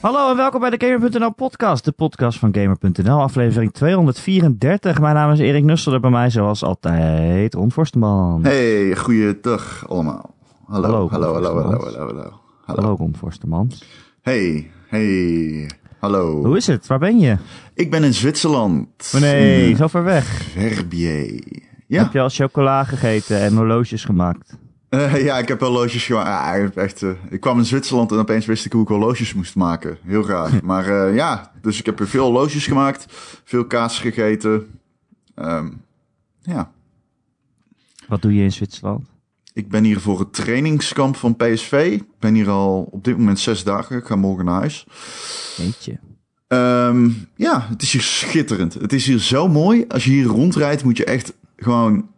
Hallo en welkom bij de Gamer.nl podcast, de podcast van Gamer.nl, aflevering 234. Mijn naam is Erik Nusselder, bij mij zoals altijd Ron Forsteman. Hey, goeiedag allemaal. Hallo, Hallo, hallo, hallo, hallo, hallo, hallo, Ron Forsteman. Hey, hey, hallo. Hoe is het? Waar ben je? Ik ben in Zwitserland. Oh nee, zo ver weg. Verbier. Ja, Heb je al chocola gegeten en horloges gemaakt? Eh, ja, ik heb horloges gemaakt. Ah, echt, eh, ik kwam in Zwitserland en opeens wist ik hoe ik horloges moest maken. Heel raar. maar eh, ja, dus ik heb er veel horloges gemaakt. Veel kaas gegeten. Ehm, ja, Wat doe je in Zwitserland? ik ben hier voor het trainingskamp van PSV. Ik ben hier al op dit moment zes dagen. Ik ga morgen naar huis. Weet je. Ehm, ja, het is hier schitterend. Het is hier zo mooi. Als je hier rondrijdt, moet je echt gewoon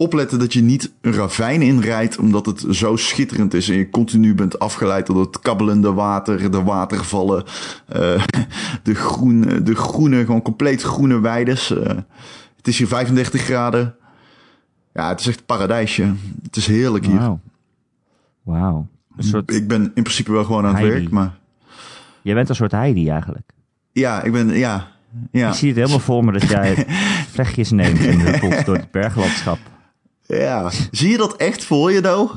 opletten dat je niet een ravijn inrijdt, omdat het zo schitterend is en je continu bent afgeleid door het kabbelende water, de watervallen, eh, de, groene, de groene, gewoon compleet groene weides. Eh, het is hier 35 graden. Ja, het is echt een paradijsje. Het is heerlijk hier. Wauw. Soort, Ik ben in principe wel gewoon aan het Heidi. werk, maar jij bent een soort Heidi eigenlijk. ja, ik ben, ja, ja. Ik zie het helemaal voor me dat jij vlechtjes neemt en huppelt door het berglandschap. Ja, zie je dat echt voor je, though?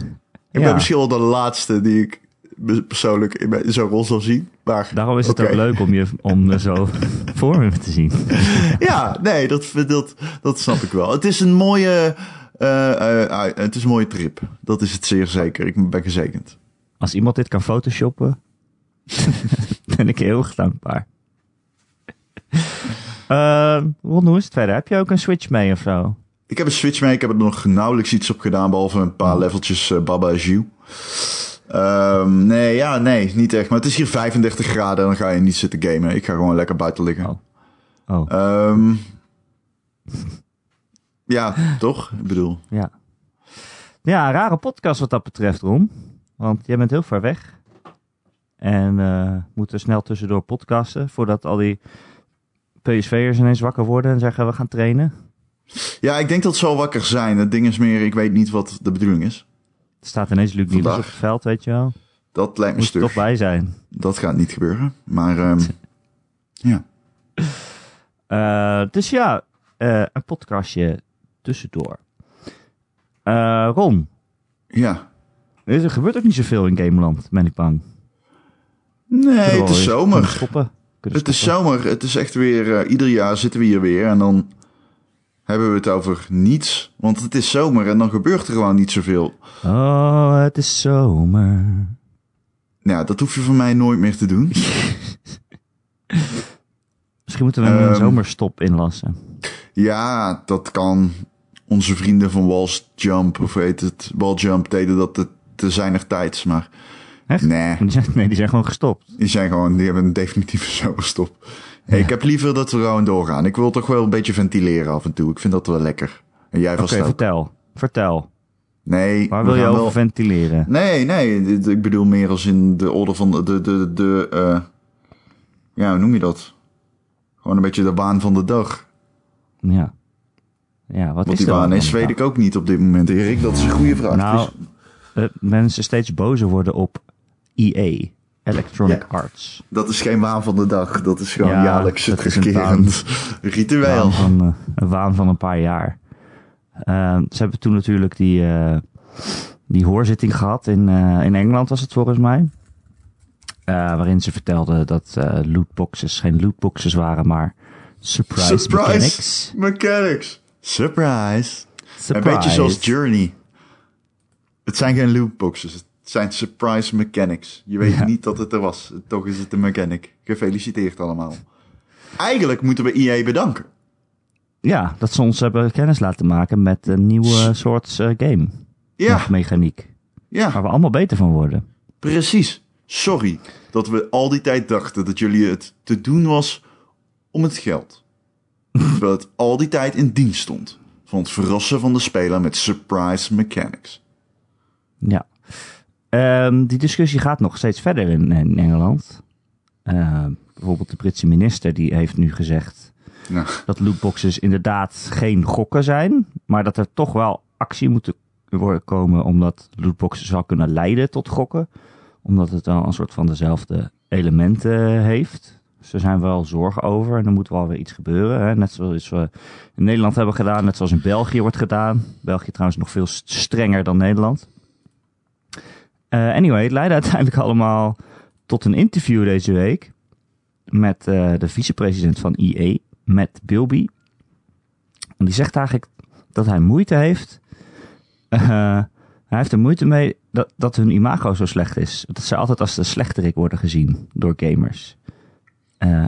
Ik Ja. ben misschien wel de laatste die ik persoonlijk in zo'n rol zal zien. Maar, Daarom is het ook leuk om je om zo voor me te zien. Ja, nee, dat, dat, dat snap ik wel. Het is een mooie, eh, eh, eh, het is een mooie trip. Dat is het zeer zeker. Ik ben gezekerd. Als iemand dit kan photoshoppen, ben ik heel erg dankbaar. Ron, hoe is het verder? Heb je ook een Switch mee of zo? Ik heb een Switch mee. Ik heb er nog nauwelijks iets op gedaan, behalve een paar leveltjes eh, Baba You. Ehm, nee, ja, nee, niet echt. Maar het is hier 35 graden en dan ga je niet zitten gamen. Ik ga gewoon lekker buiten liggen. Oh. Oh, Ehm, ja, toch? Ik bedoel, ja. Ja, een rare podcast wat dat betreft, Ron. Want jij bent heel ver weg. En eh moeten snel tussendoor podcasten voordat al die PSV'ers ineens wakker worden en zeggen we gaan trainen. Ja, ik denk dat ze al wakker zijn. Het ding is meer, ik weet niet wat de bedoeling is. Er staat ineens Luc Niels op het veld, weet je wel. Dat lijkt me Moet er stug. toch bij zijn. Dat gaat niet gebeuren. Maar ehm, ja. Eh, dus ja, eh, een podcastje tussendoor. Eh, Ron, ja. er gebeurt ook niet zoveel in Gameland, ben ik bang. Nee, het is kunnen zomer. Stoppen. Kunnen Het is zomer. Het is echt weer, ieder jaar zitten we hier weer en dan hebben we het over niets. Want het is zomer en dan gebeurt er gewoon niet zoveel. Oh, het is zomer. Ja, dat hoef je van mij nooit meer te doen. Misschien moeten we een Ehm. zomerstop inlassen. Ja, dat kan. Onze vrienden van Walls Jump, of heet het, Wall Jump, deden dat te, te zijner tijds. Maar Echt? nee, Die zijn, nee, die zijn gewoon gestopt. die zijn gewoon, die hebben een definitieve zomerstop. Hey, Ik heb liever dat we gewoon doorgaan. Ik wil toch wel een beetje ventileren af en toe. Ik vind dat wel lekker. En jij Oké, vertel. Vertel. Nee, Waar we wil je gaan over wel- ventileren? Nee, nee, ik bedoel meer als in de orde van de, de, de, de eh, ja, hoe noem je dat? Gewoon een beetje de baan van de dag. Ja. Ja, wat Wat is die baan is, weet ik ook niet op dit moment, Erik. Dat is een goede vraag. Nou, is- eh, mensen steeds bozer worden op EA, Electronic Ja. Arts. dat is geen waan van de dag. Dat is gewoon Ja, jaarlijks een terugkerend ritueel. Waan van, eh, een waan van een paar jaar. Eh, ze hebben toen natuurlijk die, eh, die hoorzitting gehad in, eh, in Engeland, was het volgens mij. Waarin ze vertelden dat lootboxes geen lootboxes waren, maar surprise, Surprise mechanics. mechanics. Surprise. Surprise. Een beetje zoals Journey. Het zijn geen lootboxes. Het zijn surprise mechanics. Je weet Ja. niet dat het er was. Toch is het een mechanic. Gefeliciteerd allemaal. Eigenlijk moeten we EA bedanken. Ja, dat ze ons hebben kennis laten maken met een nieuwe soort eh, game. Ja, Mechaniek. ja, Waar we allemaal beter van worden. precies. Sorry dat we al die tijd dachten dat jullie het te doen was om het geld. Terwijl het al die tijd in dienst stond. Van het verrassen van de speler met surprise mechanics. Ja. Ehm, die discussie gaat nog steeds verder in, in Engeland. Eh, bijvoorbeeld de Britse minister die heeft nu gezegd dat lootboxes inderdaad geen gokken zijn, maar dat er toch wel actie moet worden komen omdat lootboxes wel kunnen leiden tot gokken, omdat het wel een soort van dezelfde elementen heeft. Dus er zijn wel zorgen over en er moet wel weer iets gebeuren. Hè? Net zoals we in Nederland hebben gedaan, net zoals in België wordt gedaan. België trouwens nog veel strenger dan Nederland. Uh, anyway, het leidde uiteindelijk allemaal tot een interview deze week met uh, de vicepresident van EA, Matt Bilby. En die zegt eigenlijk dat hij moeite heeft. Uh, hij heeft er moeite mee dat, dat hun imago zo slecht is. Dat ze altijd als de slechterik worden gezien door gamers.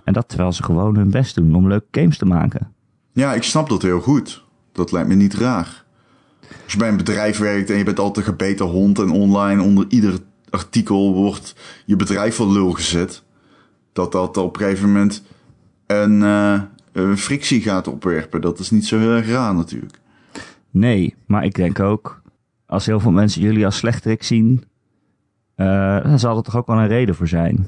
En dat terwijl ze gewoon hun best doen om leuke games te maken. Ja, ik snap dat heel goed. Dat lijkt me niet raar. Als je bij een bedrijf werkt en je bent altijd een gebeten hond en online onder ieder artikel wordt je bedrijf voor lul gezet. Dat dat op een gegeven moment een, uh, een frictie gaat opwerpen. Dat is niet zo heel erg raar natuurlijk. Nee, maar ik denk ook, als heel veel mensen jullie als slechterik zien, uh, dan zal er toch ook wel een reden voor zijn.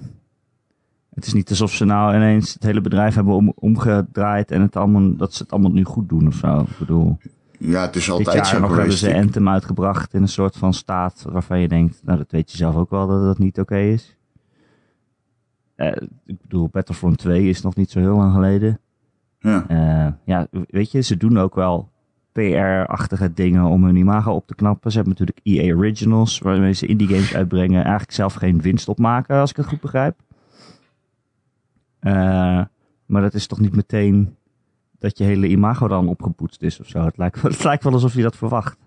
Het is niet alsof ze nou ineens het hele bedrijf hebben om, omgedraaid en het allemaal, dat ze het allemaal nu goed doen of zo. Ik bedoel, ja, het is altijd jaar zo nog hebben ze Anthem uitgebracht in een soort van staat waarvan je denkt, nou dat weet je zelf ook wel dat dat niet oké is. Uh, ik bedoel, Battlefront 2 is nog niet zo heel lang geleden. Ja. Uh, ja, weet je, ze doen ook wel PR-achtige dingen om hun imago op te knappen. Ze hebben natuurlijk EA Originals, waarmee ze indie games uitbrengen. Eigenlijk zelf geen winst opmaken, als ik het goed begrijp. Uh, maar dat is toch niet meteen dat je hele imago dan opgepoetst is of zo. Het lijkt, het lijkt wel alsof je dat verwacht.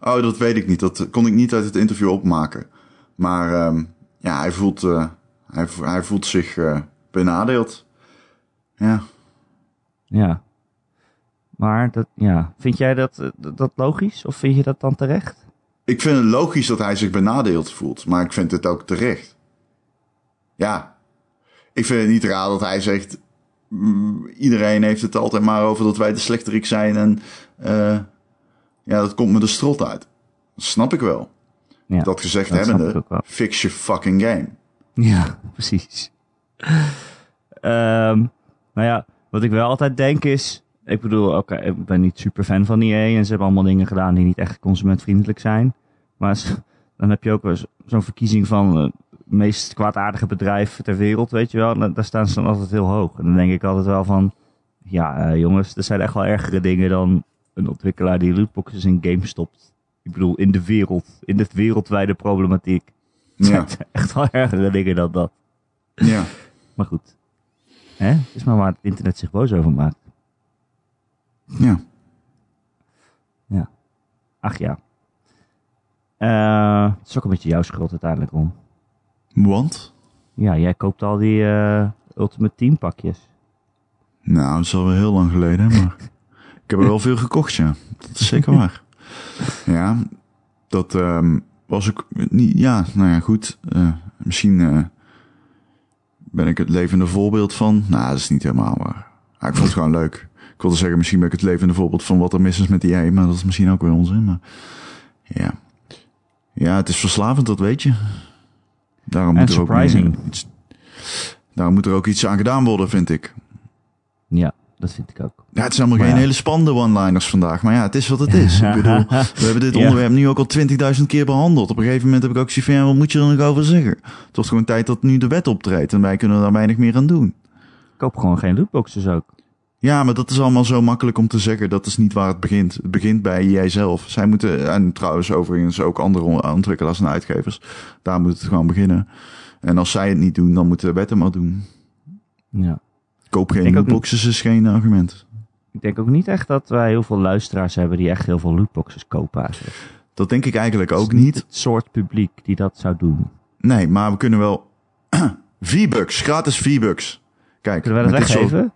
Oh, dat weet ik niet. Dat kon ik niet uit het interview opmaken. Maar um, ja, hij voelt, uh, hij, hij, voelt zich uh, benadeeld. Ja. Ja. Maar dat, ja. vind jij dat, dat logisch? Of vind je dat dan terecht? Ik vind het logisch dat hij zich benadeeld voelt. Maar ik vind het ook terecht. Ja. Ik vind het niet raar dat hij zegt... Iedereen heeft het altijd maar over dat wij de slechterik zijn. En uh, ja, dat komt me de strot uit. Dat snap ik wel. Ja, dat gezegd dat hebbende, fix je fucking game. Ja, precies. um, nou ja, wat ik wel altijd denk is... Ik bedoel, oké, okay, ik ben niet super fan van EA en ze hebben allemaal dingen gedaan die niet echt consumentvriendelijk zijn. Maar dan heb je ook zo'n verkiezing van het meest kwaadaardige bedrijf ter wereld, weet je wel. Daar staan ze dan altijd heel hoog. En dan denk ik altijd wel van, ja uh, jongens, er zijn echt wel ergere dingen dan een ontwikkelaar die lootboxes in games stopt. Ik bedoel, in de wereld, in de wereldwijde problematiek. Ja. echt wel ergere dingen dan dat. Ja. Maar goed. Hè? Het is maar waar het internet zich boos over maakt. Ja. Ja. Ach ja. Uh, het is ook een beetje jouw schuld uiteindelijk om. Want? Ja, jij koopt al die uh, Ultimate Team pakjes. Nou, dat is al wel heel lang geleden, maar ik heb er wel veel gekocht, ja. Dat is zeker waar. Ja, dat um, was ik niet. Ja, nou ja, goed. Uh, misschien uh, ben ik het levende voorbeeld van. Nou, dat is niet helemaal waar. Ja, ik vond het gewoon leuk. Ik wilde zeggen, misschien ben ik het levende voorbeeld van wat er mis is met die ei, maar dat is misschien ook weer onzin. Maar ja. Ja, het is verslavend, dat weet je. Daarom En moet er ook surprising. meer iets, daarom moet er ook iets aan gedaan worden, vind ik. Ja, dat vind ik ook. Ja, het zijn allemaal Maar geen ja. hele spannende one-liners vandaag. Maar ja, het is wat het is. ik bedoel, we hebben dit Ja. onderwerp nu ook al 20.000 keer behandeld. Op een gegeven moment heb ik ook zoiets van, ja, wat moet je er nog over zeggen? Het wordt gewoon tijd dat nu de wet optreedt. En wij kunnen daar weinig meer aan doen. Ik koop gewoon geen lootboxes ook. Ja, maar dat is allemaal zo makkelijk om te zeggen. Dat is niet waar het begint. Het begint bij jijzelf. Zij moeten, en trouwens overigens ook andere ontwikkelaars en uitgevers. Daar moet het gewoon beginnen. En als zij het niet doen, dan moeten de wet het maar doen. Ja. Koop geen denk ook boxes is geen argument. Ik denk ook niet echt dat wij heel veel luisteraars hebben die echt heel veel lootboxes kopen eigenlijk. Dat denk ik eigenlijk ook niet. Het soort publiek die dat zou doen. Nee, maar we kunnen wel... V-Bucks, gratis V-Bucks. Kijk, Kunnen we dat soort- weggeven?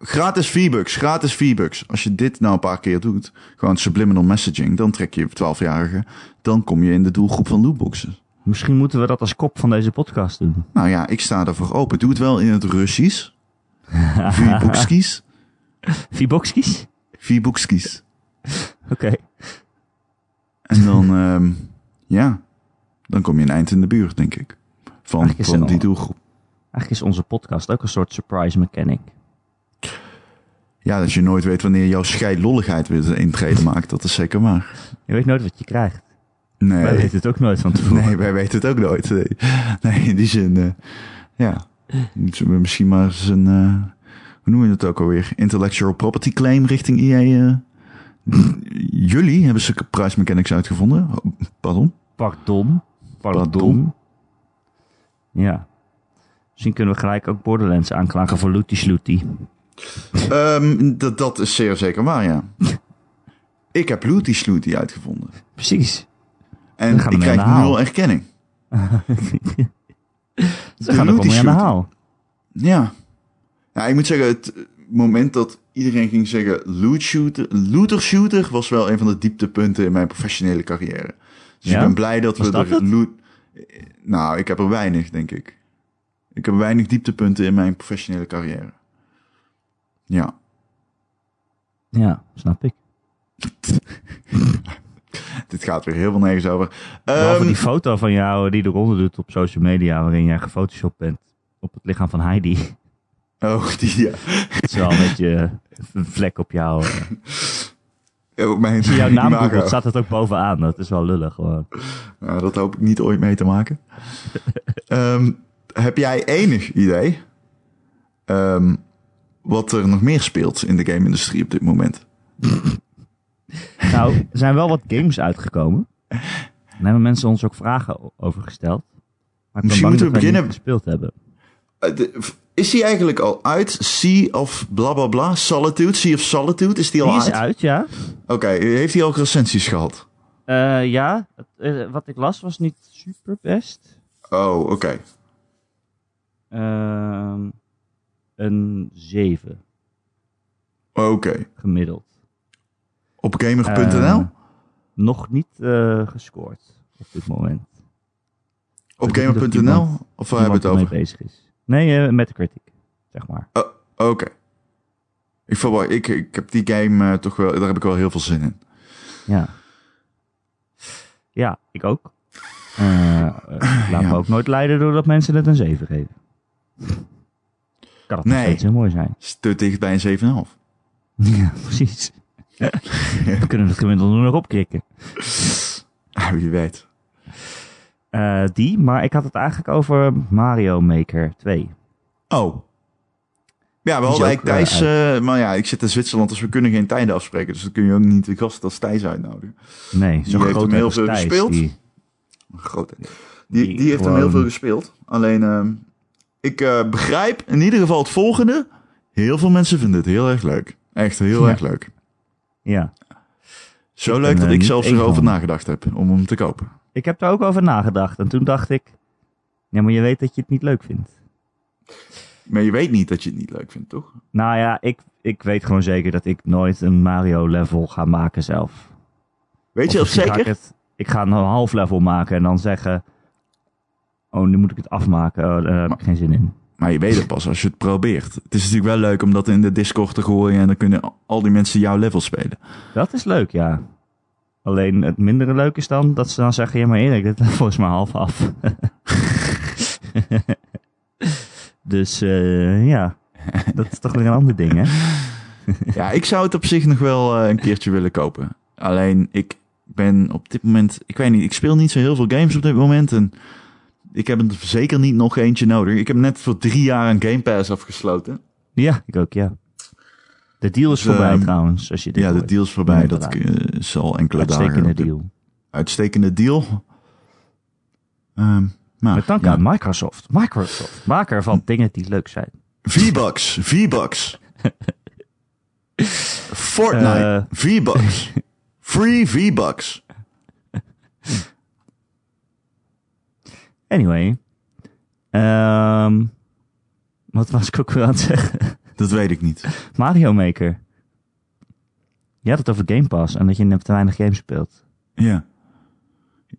Gratis V-Bucks, gratis V-Bucks. Als je dit nou een paar keer doet, gewoon subliminal messaging, dan trek je 12-jarigen, dan kom je in de doelgroep van lootboxes. Misschien moeten we dat als kop van deze podcast doen. Nou ja, ik sta ervoor open. Doe het wel in het Russisch. V-Boekskies. V-boxkies? V-Boekskies. Oké. En dan, ehm, ja, dan kom je een eind in de buurt, denk ik. Van, van die doelgroep. Eigenlijk is onze podcast ook een soort surprise mechanic. Ja, dat je nooit weet wanneer jouw scheidlolligheid weer een intrede maakt. Dat is zeker waar. Je weet nooit wat je krijgt. Nee. Wij weten het ook nooit van tevoren. Nee, wij weten het ook nooit. Nee, nee in die zin. eh, Ja. Misschien maar eens een, eh, hoe noem je het ook alweer? Intellectual property claim richting EA. eh. jullie hebben ze price mechanics uitgevonden. Oh, Pardon? Pardon. Pardon. Pardon. Ja. Misschien kunnen we gelijk ook Borderlands aanklagen voor Looty Slooty. Ehm, dat, dat is zeer zeker waar, ja. Ik heb Looty Slooty uitgevonden. Precies. En ik mee krijg haal. nul erkenning. Ze gaan mee aan de haal. Ja. Ja, ik moet zeggen, het moment dat iedereen ging zeggen loot shooter, looter shooter was wel een van de dieptepunten in mijn professionele carrière. Dus Ja? ik ben blij dat Was we dat er het? loot... Nou, ik heb er weinig, denk ik. Ik heb weinig dieptepunten in mijn professionele carrière. Ja. Ja, snap ik. Dit gaat weer heel veel nergens over. Behalve Ehm, die foto van jou die eronder doet op social media, waarin jij gefotoshopt bent op het lichaam van Heidi. oh, die, ja. Het is wel een beetje een vlek op jou. mijn, Als je jouw naam googelt, staat het ook bovenaan. Dat is wel lullig gewoon. Nou, dat hoop ik niet ooit mee te maken. Ehm, heb jij enig idee ehm, wat er nog meer speelt in de game-industrie op dit moment? Nou, er zijn wel wat games uitgekomen. Daar hebben mensen ons ook vragen over gesteld. Maar ik ben Misschien moeten we beginnen- gespeeld hebben. Eh, is die eigenlijk al uit? Sea of bla bla bla? Solitude? Sea of Solitude? Is die al Die is uit? uit, ja. Oké, heeft hij ook recensies gehad? Eh, ja, eh, wat ik las was niet super best. Oh, oké. Ehm, een 7 Oké. gemiddeld. Op gamer.nl? Eh, nog niet eh, gescoord op dit moment. Op gamer.nl? Of waar hebben we het over? bezig is. Nee, eh Metacritic, zeg maar. Oh, Oké. Ik, verwacht- ik, ik heb die game eh, toch wel, daar heb ik wel heel veel zin in. Ja. Ja, ik ook. Eh, eh, laat Ja. me ook nooit leiden doordat mensen het een 7 geven. Kan nog Nee. steeds heel mooi zijn. Te dicht bij een 7,5. Ja, precies. We kunnen het gemiddelde nog opkrikken. Ah, wie weet. Eh, die, maar ik had het eigenlijk over Mario Maker 2. Oh. Ja, we is hadden ook, eigenlijk Thijs... eh, maar ja, ik zit in Zwitserland, dus we kunnen geen tijden afspreken. Dus dan kun je ook niet de gast als Thijs uitnodigen. Nee, Die zo heeft groot hem heel veel Thijs, gespeeld. die- Groot. Die, Die die heeft hem heel veel gespeeld. Alleen, ehm, ik eh, begrijp in ieder geval het volgende. Heel veel mensen vinden het heel erg leuk. Echt heel Ja. erg leuk. Ja, Zo Ik leuk ben dat ik niet zelfs erover van. nagedacht heb om hem te kopen. ik heb er ook over nagedacht. En toen dacht ik, ja, maar je weet dat je het niet leuk vindt. Maar je weet niet dat je het niet leuk vindt, toch? Nou ja, ik, ik weet gewoon zeker dat ik nooit een Mario level ga maken zelf. Weet je Of dat misschien ga zeker? Ik, het, ik ga een half level maken en dan zeggen... Oh, nu moet ik het afmaken. Oh, daar heb ik geen zin in. Maar je weet het pas als je het probeert. Het is natuurlijk wel leuk om dat in de Discord te gooien en dan kunnen al die mensen jouw level spelen. Dat is leuk, ja. Alleen het mindere leuk is dan dat ze dan zeggen... Ja, maar Erik, dit level is maar half af. dus eh, ja, dat is toch weer een ander ding, hè? Ja, ik zou het op zich nog wel eh, een keertje willen kopen. Alleen ik ben op dit moment, ik weet niet, ik speel niet zo heel veel games op dit moment en ik heb er zeker niet nog eentje nodig. Ik heb net voor drie jaar een Game Pass afgesloten. Ja, ik ook, ja. De deal is Dus, voorbij ehm, trouwens, als je dit Ja, de deal is voorbij. Ja, Dat eh, is al enkele Uitstekende dagen. deal. Uitstekende deal. Ehm maar, Met dank ja. aan Microsoft. Microsoft, maker van dingen die leuk zijn. V-Bucks, V-Bucks. Fortnite, Eh. V-Bucks. Free V-Bucks. Anyway. Ehm, wat was ik ook weer aan het zeggen? Dat weet ik niet. Mario Maker. Je had het over Game Pass en dat je net te weinig games speelt. Ja.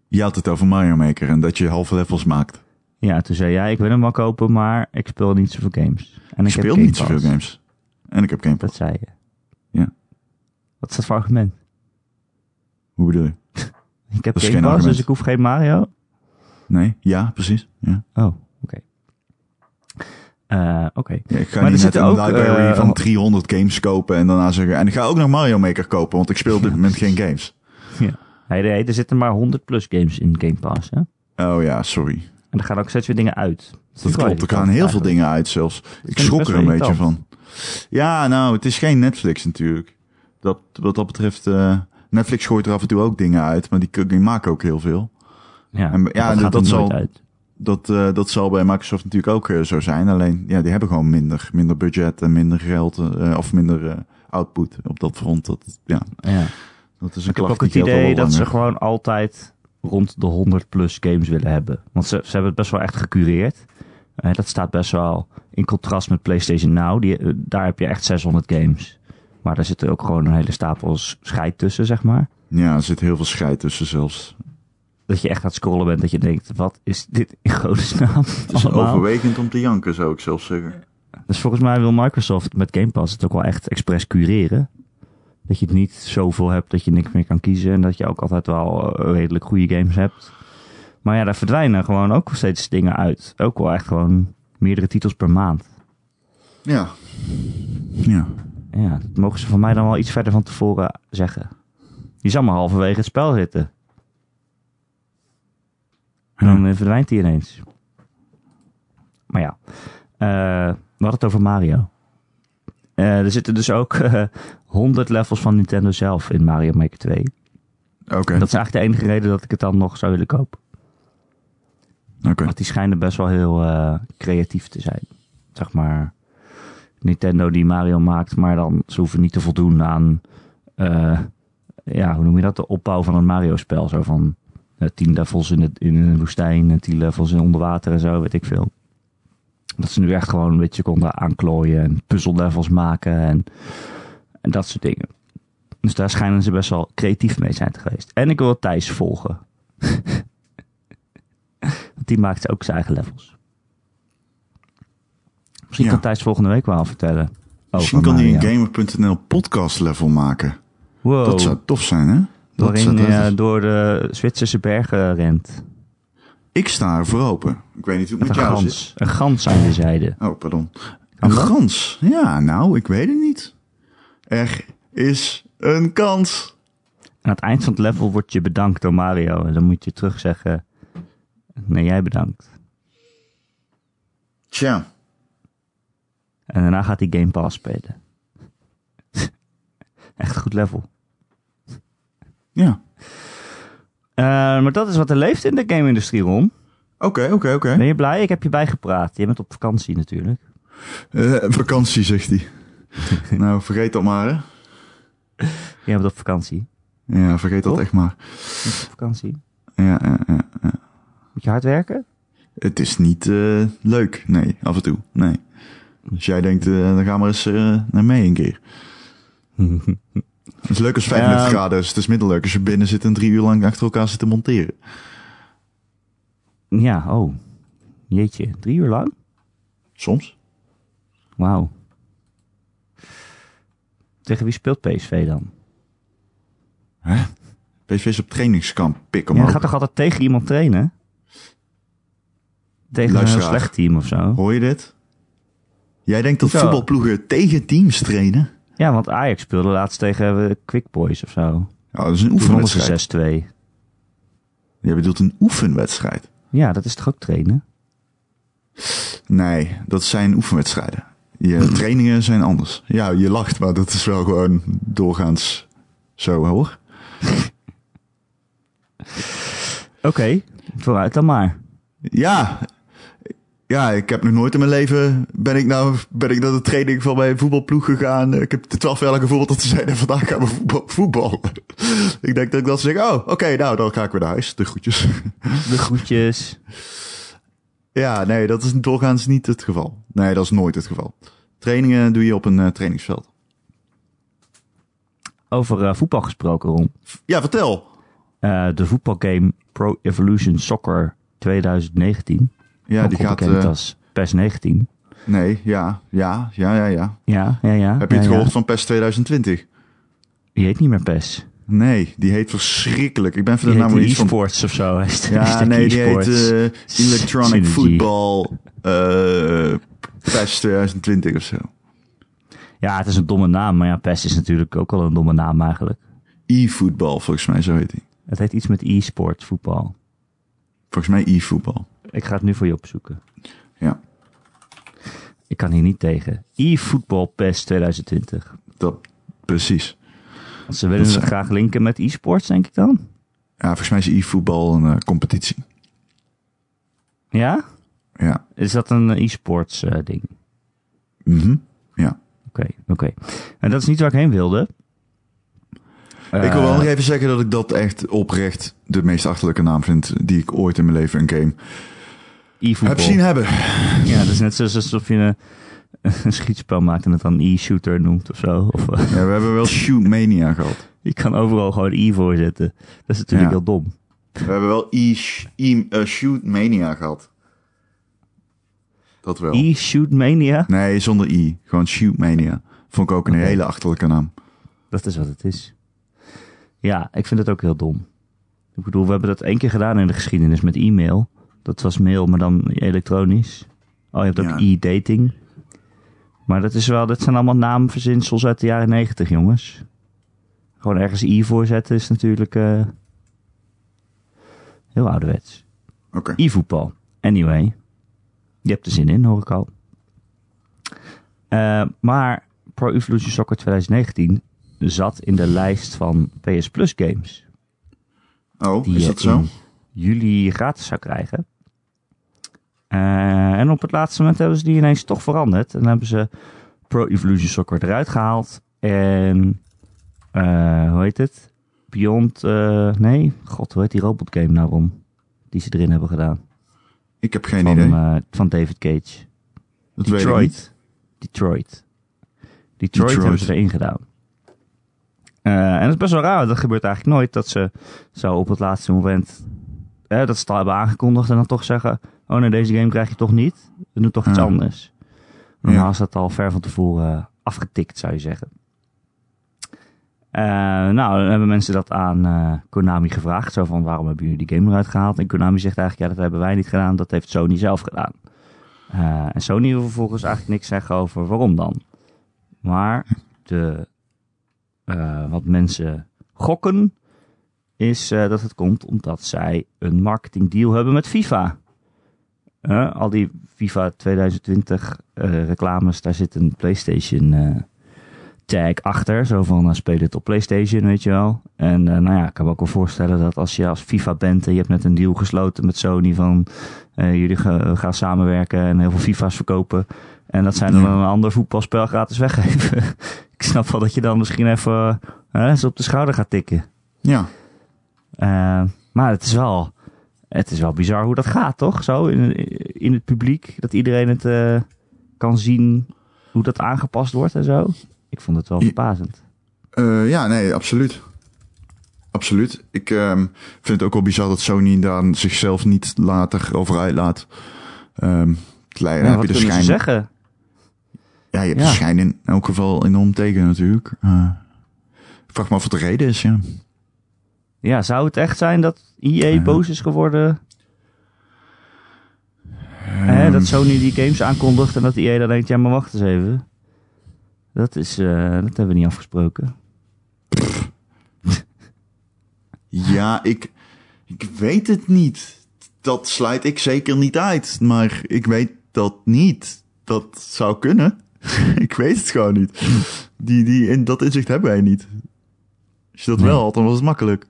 Je had het over Mario Maker en dat je halve levels maakt. Ja, toen zei jij, ik wil hem wel kopen, maar ik speel niet zoveel games. En Ik speel niet zoveel games. En ik heb Game Pass. Dat zei je. Ja. Wat is dat voor argument? Hoe bedoel je? Ik heb Dat Game Pass, dus ik hoef geen Mario. Nee? Ja, precies. Ja. Oh, oké. Eh, oké. Ja, ik ga Maar niet net een ook, library eh, van 300 games kopen en daarna zeggen... En ik ga ook nog Mario Maker kopen, want ik speel op dit moment geen games. Ja. Nee, nee, er zitten maar 100 plus games in Game Pass, hè? Oh ja, sorry. En er gaan ook steeds weer dingen uit. Dat klopt, er gaan heel veel dingen uit zelfs. Ik ik schrok er een beetje van. Ja, nou, het is geen Netflix natuurlijk. Dat, wat dat betreft, eh, Netflix gooit er af en toe ook dingen uit, maar die, die maken ook heel veel. Ja, En- ja, dat, zal- uit. Dat, eh, dat zal bij Microsoft natuurlijk ook eh, zo zijn. Alleen, ja, die hebben gewoon minder, minder budget en minder geld, eh, of minder output op dat front. Dat, ja, Ja. dat is een Ik heb ook het idee dat ze gewoon altijd rond de 100 plus games willen hebben. Want ze, ze hebben het best wel echt gecureerd. Dat staat best wel in contrast met PlayStation Now. Die, daar heb je echt 600 games. Maar daar zit er ook gewoon een hele stapel scheid tussen, zeg maar. Ja, er zit heel veel scheid tussen zelfs. Dat je echt aan het scrollen bent. Dat je denkt, wat is dit in godesnaam Het is allemaal? overwegend om te janken, zou ik zelfs zeggen. Dus volgens mij wil Microsoft met Game Pass het ook wel echt expres cureren. Dat je het niet zoveel hebt dat je niks meer kan kiezen. En dat je ook altijd wel eh, redelijk goede games hebt. Maar ja, daar verdwijnen gewoon ook steeds dingen uit. Ook wel echt gewoon meerdere titels per maand. Ja. Ja. Ja, dat mogen ze van mij dan wel iets verder van tevoren zeggen. Die zal maar halverwege het spel zitten. En dan eh, verdwijnt hij ineens. Maar ja, eh, we hadden het over Mario. Eh, er zitten dus ook eh 100 levels van Nintendo zelf in Mario Maker 2. Oké. Dat is eigenlijk de enige reden dat ik het dan nog zou willen kopen. Oké. Want die schijnen best wel heel creatief te zijn. Zeg maar, Nintendo die Mario maakt, maar dan ze hoeven niet te voldoen aan, ja, hoe noem je dat, de opbouw van een Mario-spel. Zo van tien levels in, het, in een woestijn en tien levels in onder water en zo, weet ik veel. Dat ze nu echt gewoon een beetje konden aanklooien en puzzellevels maken en, en dat soort dingen. Dus daar schijnen ze best wel creatief mee zijn geweest. En ik wil Thijs volgen. Want die maakt ook zijn eigen levels. Misschien Ja. kan Thijs volgende week wel vertellen. Misschien kan hij een. Gamer.nl podcast level maken. Wow, Dat zou tof zijn, hè? Waarin dat je is- door de Zwitserse bergen rent. Ik sta er voor open. Ik weet niet hoe het Met jou gans. Een gans aan je zijde. Oh, pardon. Een gans? Ja, nou, ik weet het niet. Er is een kans. Aan het eind van het level wordt je bedankt door Mario. En dan moet je terug zeggen... Nee, jij bedankt. Tja. En daarna gaat hij Game Pass spelen. Echt een goed level. Ja. Eh, maar dat is wat er leeft in de game-industrie, Ron. Oké, oké, oké. Ben je blij? Ik heb je bijgepraat. Je bent op vakantie natuurlijk. Eh, vakantie, zegt hij. nou, vergeet dat maar, hè. Je bent op vakantie. Ja, vergeet dat echt maar. Op vakantie. Ja, ja, ja, ja. Moet je hard werken? Het is niet eh, leuk. Nee, af en toe. Nee. Als jij denkt, dan gaan we eens naar mee een keer. Het is leuk als 35 Ja. graden is. Het is middelleuk als je binnen zit en drie uur lang achter elkaar zit te monteren. Ja, oh. Jeetje, drie uur lang? Soms. Wauw. Tegen wie speelt PSV dan? PSV is op trainingskamp. Pik Ja, omhoog. je gaat toch altijd tegen iemand trainen? Tegen een heel slecht team of zo? Hoor je dit? Jij denkt dat Zo. voetbalploegen tegen teams trainen? Ja, want Ajax speelde laatst tegen eh, Quick Boys of zo. Ja, dat is een oefenwedstrijd. ze 6-2. Je bedoelt een oefenwedstrijd? Ja, dat is toch ook trainen? Nee, dat zijn oefenwedstrijden. Je trainingen zijn anders. Ja, je lacht, maar dat is wel gewoon doorgaans zo hoor. Oké, vooruit dan maar. Ja, ja, ik heb nog nooit in mijn leven ben ik nou ben ik naar de training van mijn voetbalploeg gegaan. Ik heb de twaalf jaar lang gevoeld dat ze zeiden vandaag gaan we voetbal, voetballen. ik denk dat ik dan zeg, oh, oké, nou dan ga ik weer naar huis. De groetjes. De groetjes. ja, nee, dat is doorgaans niet het geval. Nee, dat is nooit het geval. Trainingen doe je op een eh, trainingsveld. Over eh, voetbal gesproken, Ron. Ja, vertel. Eh, de voetbalgame Pro Evolution Soccer 2019. Ja, ook die gaat. bekend eh, als PES 19. nee, ja, ja, ja, ja, ja. Ja, ja, ja. Heb je het ja, ja. gehoord van PES 2020? Die heet niet meer PES. Nee, die heet verschrikkelijk. Ik ben van de naam iets van e-sports of zo. Is de- is Ja, nee, die heet eh, Electronic Synergy. Football eh PES 2020 of zo. Ja, het is een domme naam. Maar ja, PES is natuurlijk ook al een domme naam eigenlijk. E-football, volgens mij, zo heet die. Het heet iets met e-sports voetbal. Volgens mij e-voetbal. Ik ga het nu voor je opzoeken. Ja, Ik kan hier niet tegen. eFootball PES 2020. dat precies. Want ze willen Dat het zijn- graag linken met e-sports, denk ik dan. Ja, volgens mij is e-voetbal een eh, competitie. Ja? Ja. Is dat een eh, e-sports eh, ding? Mhm. Ja. Oké, oké. En dat is niet waar ik heen wilde. ik wil wel nog even zeggen dat ik dat echt oprecht de meest achterlijke naam vind die ik ooit in mijn leven een game e-voetbal. heb zien hebben. Ja, dat is net zoals alsof je een, een schietspel maakt en het dan e-shooter noemt of zo. Of, Ja, we hebben wel Shoot Mania gehad. je kan overal gewoon e voor zetten. Dat is natuurlijk Ja. heel dom. We hebben wel e, e eh, Shoot Mania gehad. Dat wel. E-shoot mania? Nee, zonder i. Gewoon Shoot Mania. Vond ik ook een hele achterlijke naam. Dat is wat het is. Ja, ik vind het ook heel dom. Ik bedoel, we hebben dat één keer gedaan in de geschiedenis met e-mail. Dat was mail, maar dan elektronisch. Oh, je hebt ook Ja. e-dating. Maar dat is wel, dat zijn allemaal naamverzinsels uit de jaren negentig, jongens. Gewoon ergens i voor zetten is natuurlijk eh, heel ouderwets. Oké. E-voetbal. Anyway. Je hebt er zin in, hoor ik al. Eh, maar Pro Evolution Soccer 2019 zat in de lijst van PS Plus games. Oh, Die is dat zo? Juli gratis zou krijgen. Eh, en op het laatste moment hebben ze die ineens toch veranderd. En hebben ze Pro Evolution Soccer eruit gehaald. En, eh, hoe heet het? Beyond, eh, nee, god, hoe heet die robotgame nou om? Die ze erin hebben gedaan. Ik heb geen Van, idee. van David Cage. dat weet ik niet. Detroit. Detroit. Detroit Detroit. hebben ze erin gedaan. En dat is best wel raar. Dat gebeurt eigenlijk nooit dat ze zo op het laatste moment... eh, dat ze het al hebben aangekondigd en dan toch zeggen... Oh nee, deze game krijg je toch niet. We doen toch iets Ja. anders. Normaal Ja. is dat al ver van tevoren eh, afgetikt, zou je zeggen. Eh, nou, dan hebben mensen dat aan eh, Konami gevraagd. Zo van, waarom hebben jullie die game eruit gehaald? En Konami zegt eigenlijk, ja, dat hebben wij niet gedaan. Dat heeft Sony zelf gedaan. En Sony wil vervolgens eigenlijk niks zeggen over waarom dan. Maar de, wat mensen gokken is eh, dat het komt omdat zij een marketingdeal hebben met FIFA. Eh, al die FIFA 2020 eh, reclames, daar zit een PlayStation tag achter. Zo van speel het op PlayStation, weet je wel. En nou ja, ik kan me ook wel voorstellen dat als je als FIFA bent en je hebt net een deal gesloten met Sony van jullie ga- gaan samenwerken en heel veel FIFA's verkopen. En dat zijn dan een ander voetbalspel gratis weggeven. ik snap wel dat je dan misschien even ze op de schouder gaat tikken. Ja. Eh, maar het is wel, het is wel bizar hoe dat gaat, toch? Zo in, in het publiek, dat iedereen het eh, kan zien hoe dat aangepast wordt en zo. Ik vond het wel verbazend. Eh, ja, nee, absoluut. Absoluut. Ik ehm, vind het ook wel bizar dat Sony daar zichzelf niet later over uitlaat. Ehm klein, Ja, heb je de schijn. zeggen? Ja, je hebt Ja. de schijn in elk geval enorm tegen natuurlijk. Ik vraag me af wat de reden is, ja. Ja, zou het echt zijn dat EA Ja. boos is geworden? Hè, Ehm, dat Sony die games aankondigt en dat EA dan denkt, ja maar wacht eens even. Dat, is, eh, dat hebben we niet afgesproken. Ja, ik, ik weet het niet. Dat sluit ik zeker niet uit. Maar ik weet dat niet. Dat zou kunnen. ik weet het gewoon niet. Die, die, in, dat inzicht hebben wij niet. Als je dat Nee. wel had, dan was het makkelijk.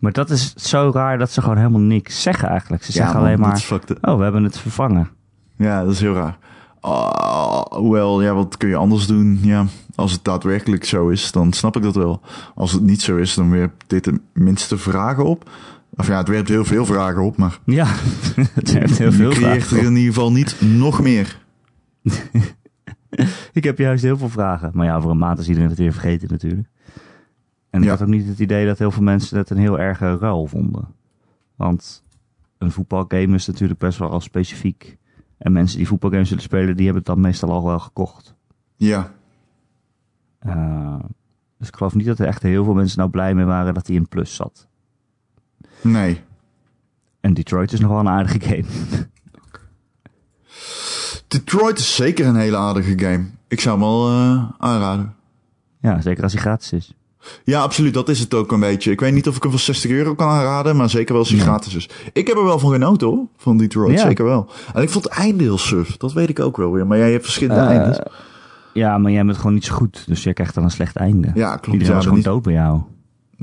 Maar dat is zo raar dat ze gewoon helemaal niks zeggen eigenlijk. Ze zeggen alleen maar, oh we hebben het vervangen. Ja, dat is heel raar. Ah, hoewel, ja, wat kun je anders doen? Ja, als het daadwerkelijk zo is, dan snap ik dat wel. Als het niet zo is, dan werpt dit de minste vragen op. Of ja, het werpt heel veel vragen op, maar Ja, het heeft heel je veel creëert vragen. er in ieder geval niet nog meer. Ik heb juist heel veel vragen. Maar ja, over een maand is iedereen het weer vergeten natuurlijk. En ik Ja. had ook niet het idee dat heel veel mensen het een heel erge ruil vonden. Want een voetbalgame is natuurlijk best wel al specifiek. En mensen die voetbalgames willen spelen, die hebben het dan meestal al wel gekocht. Ja, Eh, dus ik geloof niet dat er echt heel veel mensen nou blij mee waren dat hij in plus zat. nee. En Detroit is nog wel een aardige game. Detroit is zeker een hele aardige game. Ik zou hem wel eh, aanraden. ja, zeker als hij gratis is. Ja, absoluut. Dat is het ook een beetje. Ik weet niet of ik hem voor 60 euro kan aanraden, maar zeker wel als hij gratis is. Ik heb er wel van genoten hoor, van Detroit. Ja. Zeker wel. En ik vond het einde heel suf. Dat weet ik ook wel weer. Maar jij hebt verschillende Eh, eindes. Ja, maar jij bent gewoon niet zo goed. Dus jij krijgt dan een slecht einde. Ja, klopt. Iedereen Ja, was gewoon niet- dood bij jou.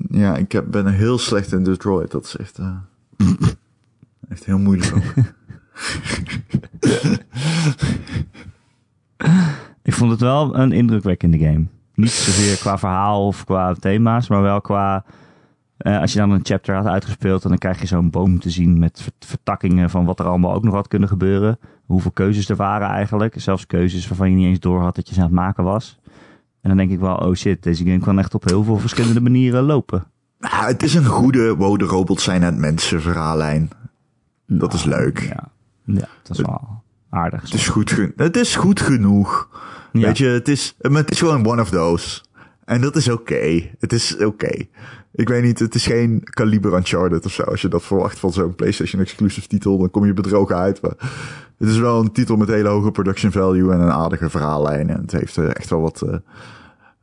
ja ik heb, ben heel slecht in Detroit. Dat is echt, echt heel moeilijk ook. Ik vond het wel een indrukwekkende game. Niet zozeer qua verhaal of qua thema's, maar wel qua... eh, als je dan een chapter had uitgespeeld, en dan krijg je zo'n boom te zien met ver- vertakkingen van wat er allemaal ook nog had kunnen gebeuren. Hoeveel keuzes er waren eigenlijk. Zelfs keuzes waarvan je niet eens door had dat je ze aan het maken was. En dan denk ik wel, oh shit, deze game kan echt op heel veel verschillende manieren lopen. Ja, het is een goede, wow, de robots zijn het mensen verhaallijn. Dat is leuk. Ja, ja dat is wel aardig. Het is goed, het is goed genoeg. Ja. Weet je, het is, het is gewoon one of those. En dat is oké. Het is oké. Ik weet niet, het is geen kaliber Uncharted of zo. Als je dat verwacht van zo'n PlayStation exclusive titel, dan kom je bedrogen uit. Maar het is wel een titel met hele hoge production value en een aardige verhaallijn. En het heeft echt wel wat, eh,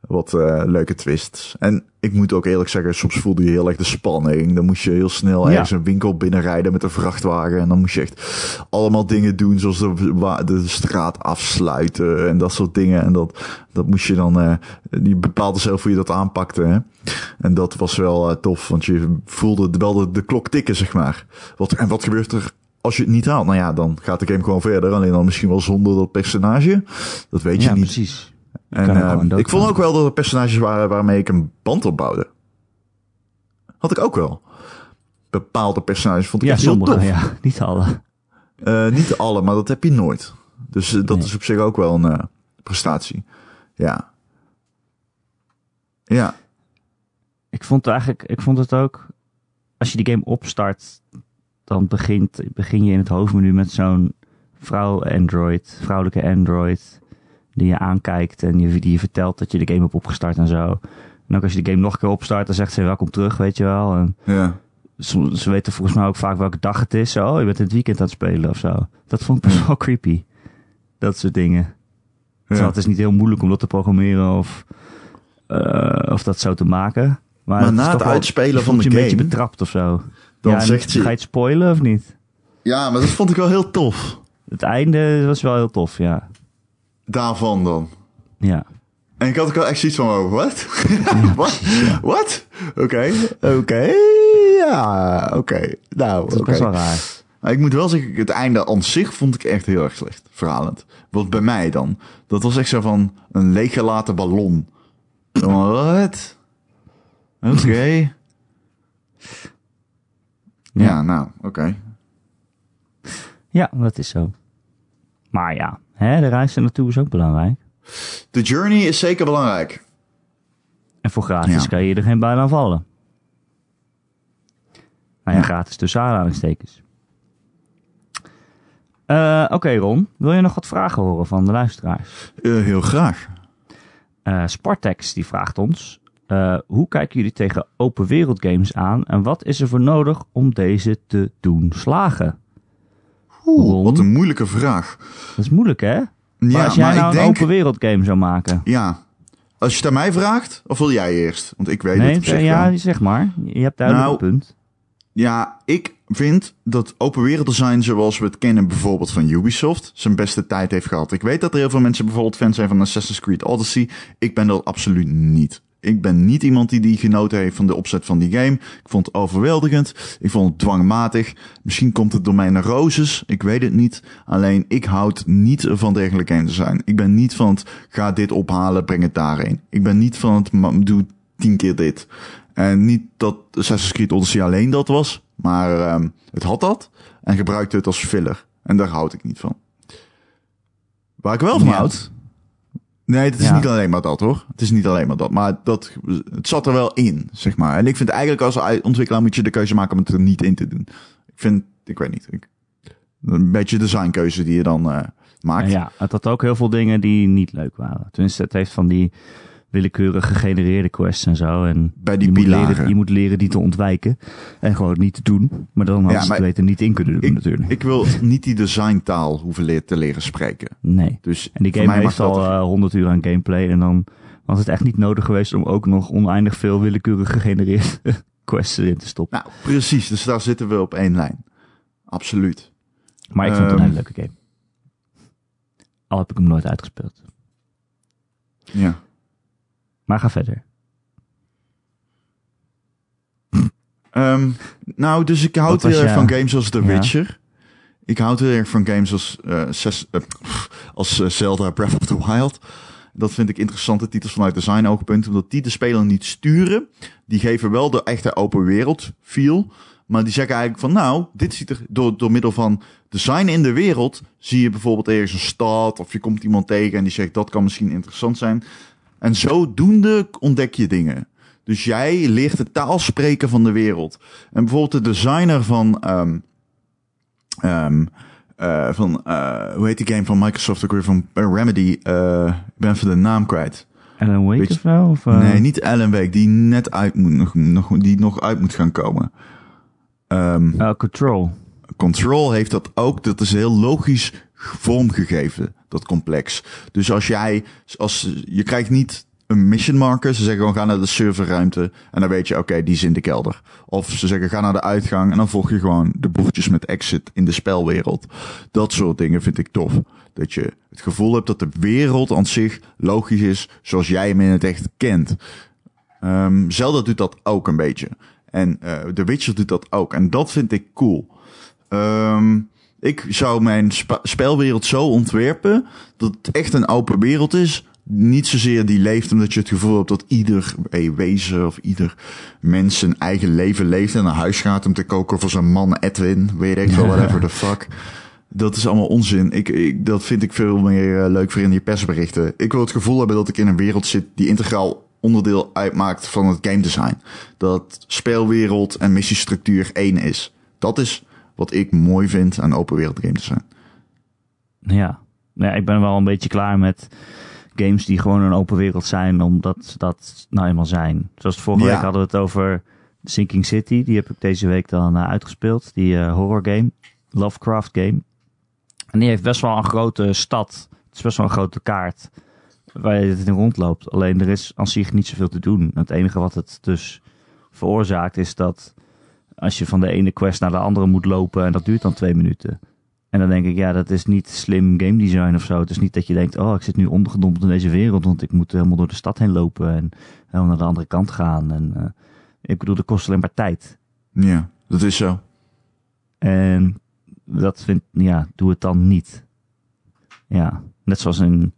wat eh, leuke twists. En ik moet ook eerlijk zeggen, soms voelde je heel erg de spanning. Dan moest je heel snel Ja. ergens een winkel binnenrijden met een vrachtwagen. En dan moest je echt allemaal dingen doen, zoals de, straat afsluiten en dat soort dingen. En dat, dat moest je dan, je bepaalde zelf hoe je dat aanpakte. Hè? En dat was wel eh, tof, want je voelde wel de, de klok tikken, zeg maar. Wat, en wat gebeurt er als je het niet haalt? Nou ja, dan gaat de game gewoon verder. Alleen dan misschien wel zonder dat personage. Dat weet je ja, niet. precies. En eh, ik vond ook wel dat er personages waren waarmee ik een band opbouwde. Had ik ook wel. Bepaalde personages vond ik Ja, echt heel tof. ja. Niet alle. Eh, niet alle, maar dat heb je nooit. Dus eh, dat Nee. is op zich ook wel een prestatie. Ja. Ja. Ik vond het eigenlijk, ik vond het ook, als je die game opstart, dan begint, begin je in het hoofdmenu met zo'n vrouw Android, vrouwelijke Android, die je aankijkt en je, die je vertelt dat je de game hebt opgestart en zo. En ook als je de game nog een keer opstart, dan zegt ze welkom terug, weet je wel. En Ja. ze, ze weten volgens mij ook vaak welke dag het is. Zo, oh, je bent het weekend aan het spelen of zo. Dat vond ik best wel creepy. Dat soort dingen. Ja. het is niet heel moeilijk om dat te programmeren of, eh, of dat zo te maken. Maar, na het uitspelen van de je een beetje game- betrapt of zo. Dan Ja, zegt ze- Ga je het spoilen of niet? ja, maar dat vond ik wel heel tof. Het einde was wel heel tof, ja. Daarvan dan. Ja, En ik had ook wel echt zoiets van, oh, wat? Wat? Wat? Oké, oké, ja, oké. Nou, dat is oké. best wel raar. Maar ik moet wel zeggen, het einde aan zich vond ik echt heel erg slecht. Verhalend. Wat bij mij dan. Dat was echt zo van een leeggelaten ballon. Wat? Oké. ja. nou, oké. Ja, dat is zo. Maar ja, hè, de reis er naartoe is ook belangrijk. De journey is zeker belangrijk. En voor gratis Ja. kan je er geen baan aan vallen. Nou ja, Ja. gratis tussen aanhalingstekens. Eh, Oké Ron, wil je nog wat vragen horen van de luisteraars? Eh, heel graag. Eh Spartex die vraagt ons... hoe kijken jullie tegen open wereld games aan... en wat is er voor nodig om deze te doen slagen? Oeh, wat een moeilijke vraag. Dat is moeilijk hè? Ja, maar als jij maar nou ik een denk... open wereld game zou maken... Ja. Als je het aan mij vraagt, of wil jij eerst? Want ik weet Nee, het zich ja, wel. zeg maar. Je hebt duidelijk Nou, een punt. Ja, ik vind dat open wereld design zoals we het kennen bijvoorbeeld van Ubisoft zijn beste tijd heeft gehad. Ik weet dat er heel veel mensen bijvoorbeeld fan zijn van Assassin's Creed Odyssey. Ik ben dat absoluut niet. Ik ben niet iemand die die genoten heeft van de opzet van die game. Ik vond het overweldigend. Ik vond het dwangmatig. Misschien komt het door mijn neuroses. Ik weet het niet. Alleen ik houd niet van dergelijke game design. Ik ben niet van het ga dit ophalen, breng het daarheen. Ik ben niet van het doe tien keer dit. En niet dat Assassin's Creed Odyssey alleen dat was, maar ehm, het had dat en gebruikte het als filler. En daar houd ik niet van. Waar ik wel van Ja. houd. Nee, het is Ja. niet alleen maar dat hoor. Het is niet alleen maar dat. Maar dat, het zat er wel in, zeg maar. En ik vind eigenlijk als ontwikkelaar moet je de keuze maken om het er niet in te doen. Ik vind, ik weet niet. Ik, een beetje designkeuze die je dan eh, maakt. En ja, het had ook heel veel dingen die niet leuk waren. Tenminste, het heeft van die willekeurig gegenereerde quests en zo. En Bij die je, moet pilaren. leren, je moet leren die te ontwijken. En gewoon niet te doen. Maar dan hadden Ja, ze het weten niet in kunnen doen ik, natuurlijk. ik wil niet die designtaal hoeven leer- te leren spreken. nee. Dus En die game heeft dat al er- eh, 100 uur aan gameplay. En dan was het echt niet nodig geweest om ook nog oneindig veel willekeurig gegenereerde quests erin te stoppen. Nou, precies. Dus daar zitten we op één lijn. Absoluut. Maar ik vond het een Ehm. hele leuke game. Al heb ik hem nooit uitgespeeld. Ja. Maar ga verder. Ehm, nou, dus ik houd heel erg van games als The Ja. Witcher. Ik houd heel erg van games als, eh, zes- eh, als eh, Zelda Breath of the Wild. Dat vind ik interessante titels vanuit design oogpunt, omdat die de speler niet sturen. Die geven wel de echte open wereld feel. Maar die zeggen eigenlijk van, nou, dit ziet er door, door middel van design in de wereld, zie je bijvoorbeeld ergens een stad of je komt iemand tegen en die zegt dat kan misschien interessant zijn. En zodoende ontdek je dingen. Dus jij leert de taal spreken van de wereld. En bijvoorbeeld de designer van, ehm, ehm, eh, van eh, hoe heet die game van Microsoft ook weer van eh, Remedy? Ik ben even de naam kwijt. Alan Wake of eh, Nee, niet Alan Wake, die net uit moet, nog, nog, die nog uit moet gaan komen. Ehm, eh, Control. Control heeft dat ook. Dat is heel logisch vormgegeven, dat complex. Dus als jij, als, je krijgt niet een mission marker. Ze zeggen gewoon ga naar de serverruimte. En dan weet je, oké, die is in de kelder. Of ze zeggen ga naar de uitgang. En dan volg je gewoon de bochtjes met exit in de spelwereld. Dat soort dingen vind ik tof. Dat je het gevoel hebt dat de wereld aan zich logisch is zoals jij hem in het echt kent. Ehm Zelda doet dat ook een beetje. En eh The Witcher doet dat ook. En dat vind ik cool. Ehm, ik zou mijn spelwereld zo ontwerpen dat het echt een open wereld is. Niet zozeer die leeft omdat je het gevoel hebt dat ieder wezen of ieder mens zijn eigen leven leeft en naar huis gaat om te koken voor zijn man Edwin. Weet ik veel, whatever the fuck. Dat is allemaal onzin. Ik, ik, dat vind ik veel meer eh, leuk voor in je persberichten. Ik wil het gevoel hebben dat ik in een wereld zit die integraal onderdeel uitmaakt van het game design. Dat speelwereld en missiestructuur één is. Dat is wat ik mooi vind aan open wereld game design. Ja. ja, ik ben wel een beetje klaar met games die gewoon een open wereld zijn, omdat ze dat nou eenmaal zijn. Zoals vorige Ja. week hadden we het over Sinking City. Die heb ik deze week dan eh, uitgespeeld. Die eh, horror game, Lovecraft game. En die heeft best wel een grote stad. Het is best wel een grote kaart waar je het in rondloopt. Alleen er is aan zich niet zoveel te doen. Het enige wat het dus veroorzaakt is dat als je van de ene quest naar de andere moet lopen en dat duurt dan twee minuten. En dan denk ik, ja, dat is niet slim game design of zo. Het is niet dat je denkt, oh, ik zit nu ondergedompeld in deze wereld, want ik moet helemaal door de stad heen lopen en helemaal naar de andere kant gaan. En eh, ik bedoel, dat kost alleen maar tijd. Ja, dat is zo. En dat vind ja, doe het dan niet. Ja, net zoals in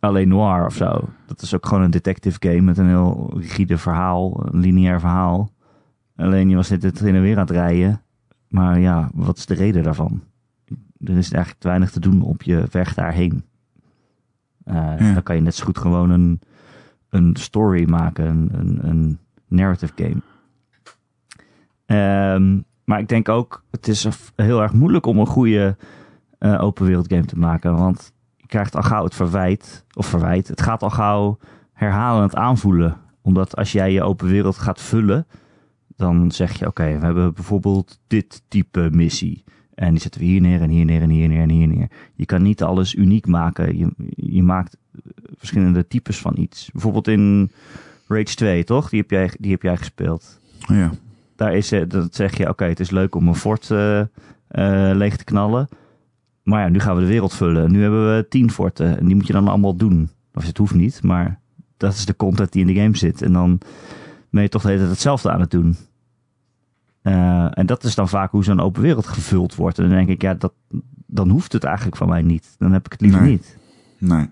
L.A. Noir of zo. Dat is ook gewoon een detective game met een heel rigide verhaal, een lineair verhaal. Alleen je was dit het en weer aan het rijden. Maar ja, wat is de reden daarvan? Er is eigenlijk te weinig te doen op je weg daarheen. Eh, Ja. Dan kan je net zo goed gewoon een, een story maken, een, een, een narrative game. Ehm, maar ik denk ook, het is heel erg moeilijk om een goede eh, open wereld game te maken. Want je krijgt al gauw het verwijt, of verwijt, het gaat al gauw herhalend aanvoelen. Omdat als jij je open wereld gaat vullen, dan zeg je, oké, we hebben bijvoorbeeld dit type missie. En die zetten we hier neer en hier neer en hier neer en hier neer. Je kan niet alles uniek maken. Je, je maakt verschillende types van iets. Bijvoorbeeld in Rage 2, toch? Die heb jij, die heb jij gespeeld Ja. daar is, eh, dat zeg je, oké, het is leuk om een fort eh, eh, leeg te knallen. Maar ja, nu gaan we de wereld vullen. Nu hebben we tien forten en die moet je dan allemaal doen. Of het hoeft niet, maar dat is de content die in de game zit. En dan ben je toch de hele tijd hetzelfde aan het doen. Eh, en dat is dan vaak hoe zo'n open wereld gevuld wordt. En dan denk ik, ja, dat, dan hoeft het eigenlijk van mij niet. Dan heb ik het liever Nee. niet. Nee. Dan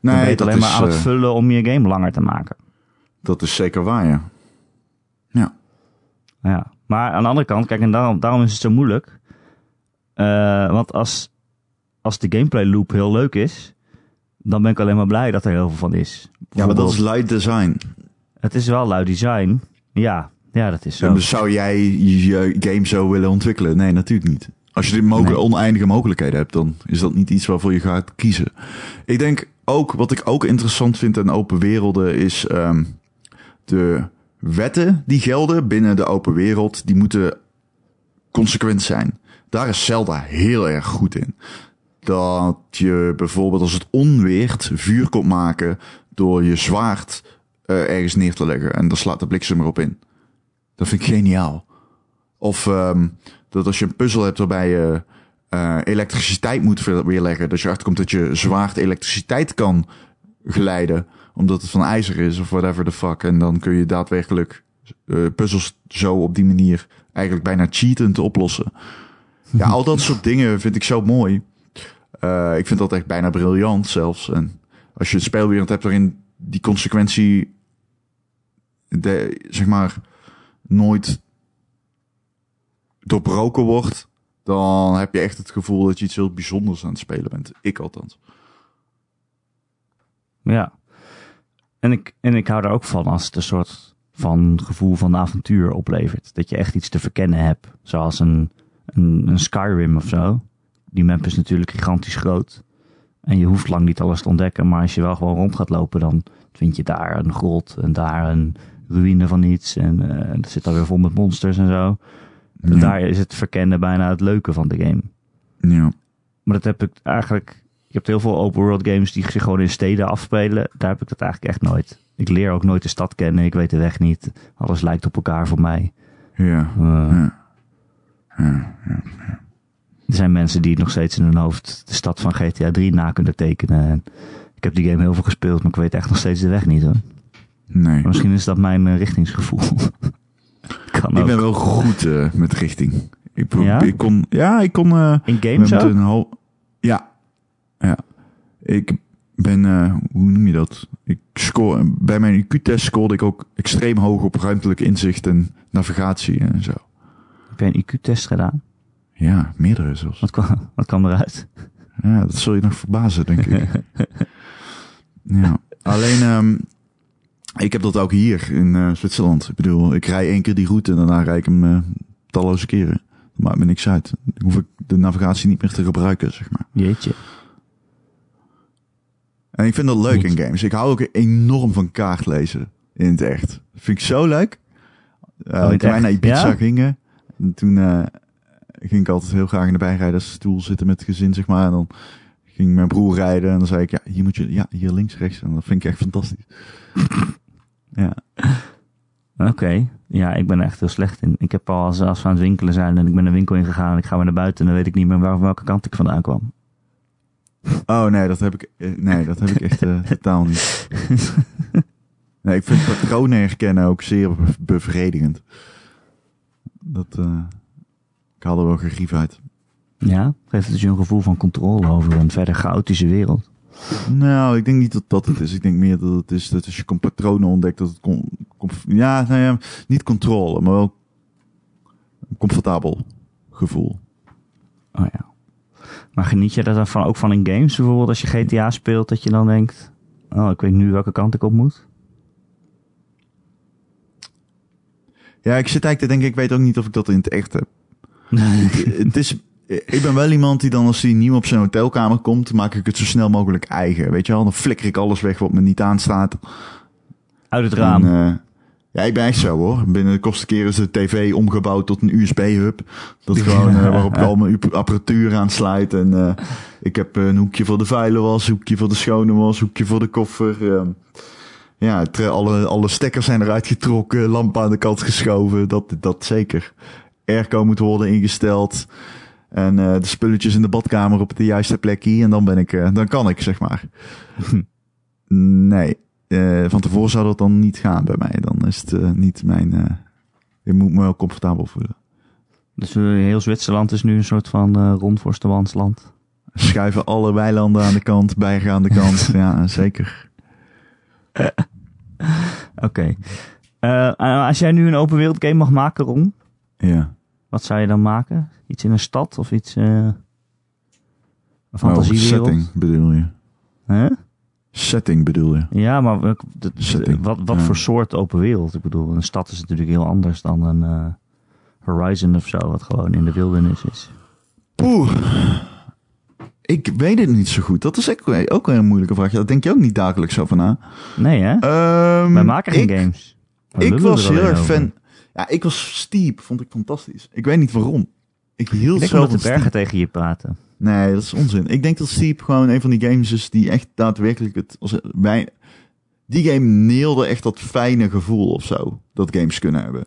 ben Nee, je alleen is, maar aan het eh, vullen om je game langer te maken. dat is zeker waar, ja. Ja. Ja, maar aan de andere kant, kijk, en daarom, daarom is het zo moeilijk. Eh, want als, als de gameplay loop heel leuk is, dan ben ik alleen maar blij dat er heel veel van is. Ja, maar dat is light design. Het is wel lui design. Ja, ja, dat is zo. Dus zou jij je game zo willen ontwikkelen? Nee, natuurlijk niet. Als je Nee. oneindige mogelijkheden hebt, dan is dat niet iets waarvoor je gaat kiezen. Ik denk ook, wat ik ook interessant vind aan open werelden, is ehm, de wetten die gelden binnen de open wereld, die moeten consequent zijn. Daar is Zelda heel erg goed in. Dat je bijvoorbeeld als het onweert vuur komt maken, door je zwaard eh, ergens neer te leggen en dan slaat de bliksem erop in. Dat vind ik geniaal. Of ehm, dat als je een puzzel hebt waarbij je eh, elektriciteit moet weerleggen, dat je achterkomt dat je zwaard elektriciteit kan geleiden, omdat het van ijzer is of whatever the fuck. En dan kun je daadwerkelijk eh, puzzels zo op die manier eigenlijk bijna cheatend oplossen. Ja, al dat soort dingen vind ik zo mooi. Eh, ik vind dat echt bijna briljant zelfs. En als je een speelwereld hebt waarin die consequentie, de, zeg maar, nooit doorbroken wordt, dan heb je echt het gevoel dat je iets heel bijzonders aan het spelen bent. Ik althans. Ja. En ik, en ik hou er ook van als het een soort van gevoel van avontuur oplevert. Dat je echt iets te verkennen hebt. Zoals een, een, een Skyrim of zo. Die map is natuurlijk gigantisch groot. En je hoeft lang niet alles te ontdekken. Maar als je wel gewoon rond gaat lopen, dan vind je daar een grot en daar een ruïne van iets. En dat zit dan weer vol met monsters en zo. Ja. Daar is het verkennen bijna het leuke van de game. Ja. Maar dat heb ik eigenlijk. Je hebt heel veel open world games die zich gewoon in steden afspelen. Daar heb ik dat eigenlijk echt nooit. Ik leer ook nooit de stad kennen. Ik weet de weg niet. Alles lijkt op elkaar voor mij. Ja. Eh, Ja. Ja. er zijn mensen die nog steeds in hun hoofd de stad van GTA 3 na kunnen tekenen. En ik heb die game heel veel gespeeld, maar ik weet echt nog steeds de weg niet hoor. Nee. Maar misschien is dat mijn eh, richtingsgevoel. kan Ik ook. ben wel goed eh, met richting. Ik, Ja? ik kon, ja, ik kon. eh, In met games ook? een hal- ja, ja. Ik ben, hoe noem je dat? Ik score, bij mijn IQ-test scoorde ik ook extreem hoog op ruimtelijk inzicht en navigatie en zo. Heb jij een IQ-test gedaan? Ja, meerdere zelfs. Wat kwam, wat kwam eruit? Ja, dat zul je nog verbazen, denk ik. ja. Alleen, ehm, ik heb dat ook hier in eh, Zwitserland. Ik bedoel, ik rij één keer die route en daarna rijd ik hem eh, talloze keren. Dat maakt me niks uit. Dan hoef ik de navigatie niet meer te gebruiken, zeg maar. Jeetje. En ik vind dat leuk Goed. in games. Ik hou ook enorm van kaartlezen in het echt. Dat vind ik zo leuk. Uh, Oh, toen wij naar? Ibiza Ja? gingen, en toen eh, ging ik altijd heel graag in de bijrijdersstoel zitten met het gezin, zeg maar. En dan ging mijn broer rijden en dan zei ik, ja, hier moet je, ja, hier links, rechts. En dat vind ik echt fantastisch. ja. Oké. Ja, ik ben er echt heel slecht in. Ik heb al als, als we aan het winkelen zijn en ik ben een winkel ingegaan en ik ga weer naar buiten en dan weet ik niet meer waar, welke kant ik vandaan kwam. Oh nee, dat heb ik, eh, nee, dat heb ik echt eh, totaal niet. Nee, ik vind patronen herkennen ook zeer be- bevredigend. Dat, eh, ik haal er wel gerief uit. Ja, geeft het dus je een gevoel van controle over een verder chaotische wereld. Nou, ik denk niet dat dat het is. Ik denk meer dat het is dat als je patronen ontdekt, dat het ja, nou ja, niet controle, maar wel een comfortabel gevoel. Oh ja. Maar geniet je er dan van, ook van in games? Bijvoorbeeld als je GTA speelt, dat je dan denkt... Oh, ik weet nu welke kant ik op moet. Ja, ik zit eigenlijk te denken, ik weet ook niet of ik dat in het echt heb. het is, ik ben wel iemand die dan als hij nieuw op zijn hotelkamer komt, maak ik het zo snel mogelijk eigen. Weet je wel, dan flikker ik alles weg wat me niet aanstaat. Uit het raam. En, eh, ja, ik ben echt zo hoor. Binnen de kortste keer is de tv omgebouwd tot een USB-hub. Dat gewoon, eh, waarop ik al mijn apparatuur aansluit. En eh, ik heb een hoekje voor de vuile was, hoekje voor de schone was, hoekje voor de koffer. ehm. ja, het, eh, alle, alle stekkers zijn eruit getrokken, lamp aan de kant geschoven. Dat, dat zeker. Airco moet worden ingesteld. En eh, de spulletjes in de badkamer op de juiste plekje. En dan ben ik, eh, dan kan ik, zeg maar. nee. Eh, van tevoren zou dat dan niet gaan bij mij. Dan is het niet mijn. je moet me wel comfortabel voelen. Dus heel Zwitserland is nu een soort van eh rondvorstenwansland. Schuiven alle weilanden aan de kant, bergen aan de kant. ja, zeker. Oké. Als jij nu een open wereld game mag maken, Ron, Ja. Wat zou je dan maken? Iets in een stad of iets... eh een Oh, fantasiewereld? setting bedoel je. Hè? Setting bedoel je. Ja, maar welk- de- de- Setting, wat, wat ja. voor soort open wereld? Ik bedoel, een stad is natuurlijk heel anders dan een eh, Horizon of zo, wat gewoon in de wildernis is. Poeh. Ik weet het niet zo goed. Dat is ook, ook weer een moeilijke vraag. Daar denk je ook niet dagelijks over na. Nee, hè? Ehm, Wij maken geen ik, games. Ik was heel erg fan. Ja, ik was Steep. Vond ik fantastisch. Ik weet niet waarom. Ik hield Ik denk zo de bergen Steep. tegen je praten. Nee, dat is onzin. Ik denk dat Steep gewoon een van die games is die echt daadwerkelijk het... Als wij, Die game neelde echt dat fijne gevoel of zo. Dat games kunnen hebben.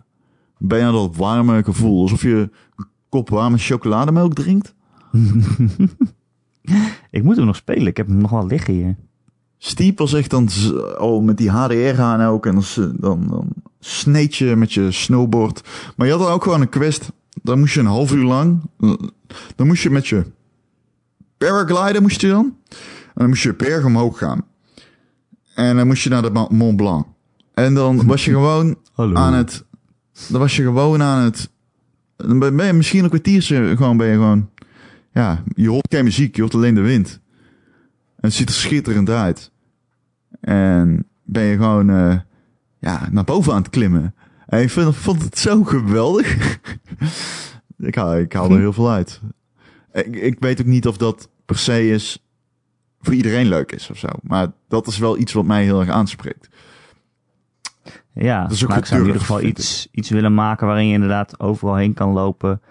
Bijna dat warme gevoel. Alsof je een kop warme chocolademelk drinkt. Ik moet hem nog spelen. Ik heb hem nog wel liggen hier. Steep was echt dan oh, met die HDR gaan ook. En dan, dan sneed je met je snowboard. Maar je had dan ook gewoon een quest. Dan moest je een half uur lang. Dan moest je met je paraglider moest je dan. En dan moest je berg omhoog gaan. En dan moest je naar de Mont Blanc. En dan was je gewoon Hallo. aan het. Dan was je gewoon aan het. Dan ben ben je misschien een kwartiertje gewoon ben je gewoon. Ja, je hoort geen muziek, je hoort alleen de wind. En het ziet er schitterend uit. En ben je gewoon eh, ja, naar boven aan het klimmen. En ik vind, vond het zo geweldig. ik, haal, ik haal er heel veel uit. Ik, ik weet ook niet of dat per se is voor iedereen leuk is of zo. Maar dat is wel iets wat mij heel erg aanspreekt. Ja, Dat is ook maar ik zou in ieder geval iets, iets willen maken waarin je inderdaad overal heen kan lopen.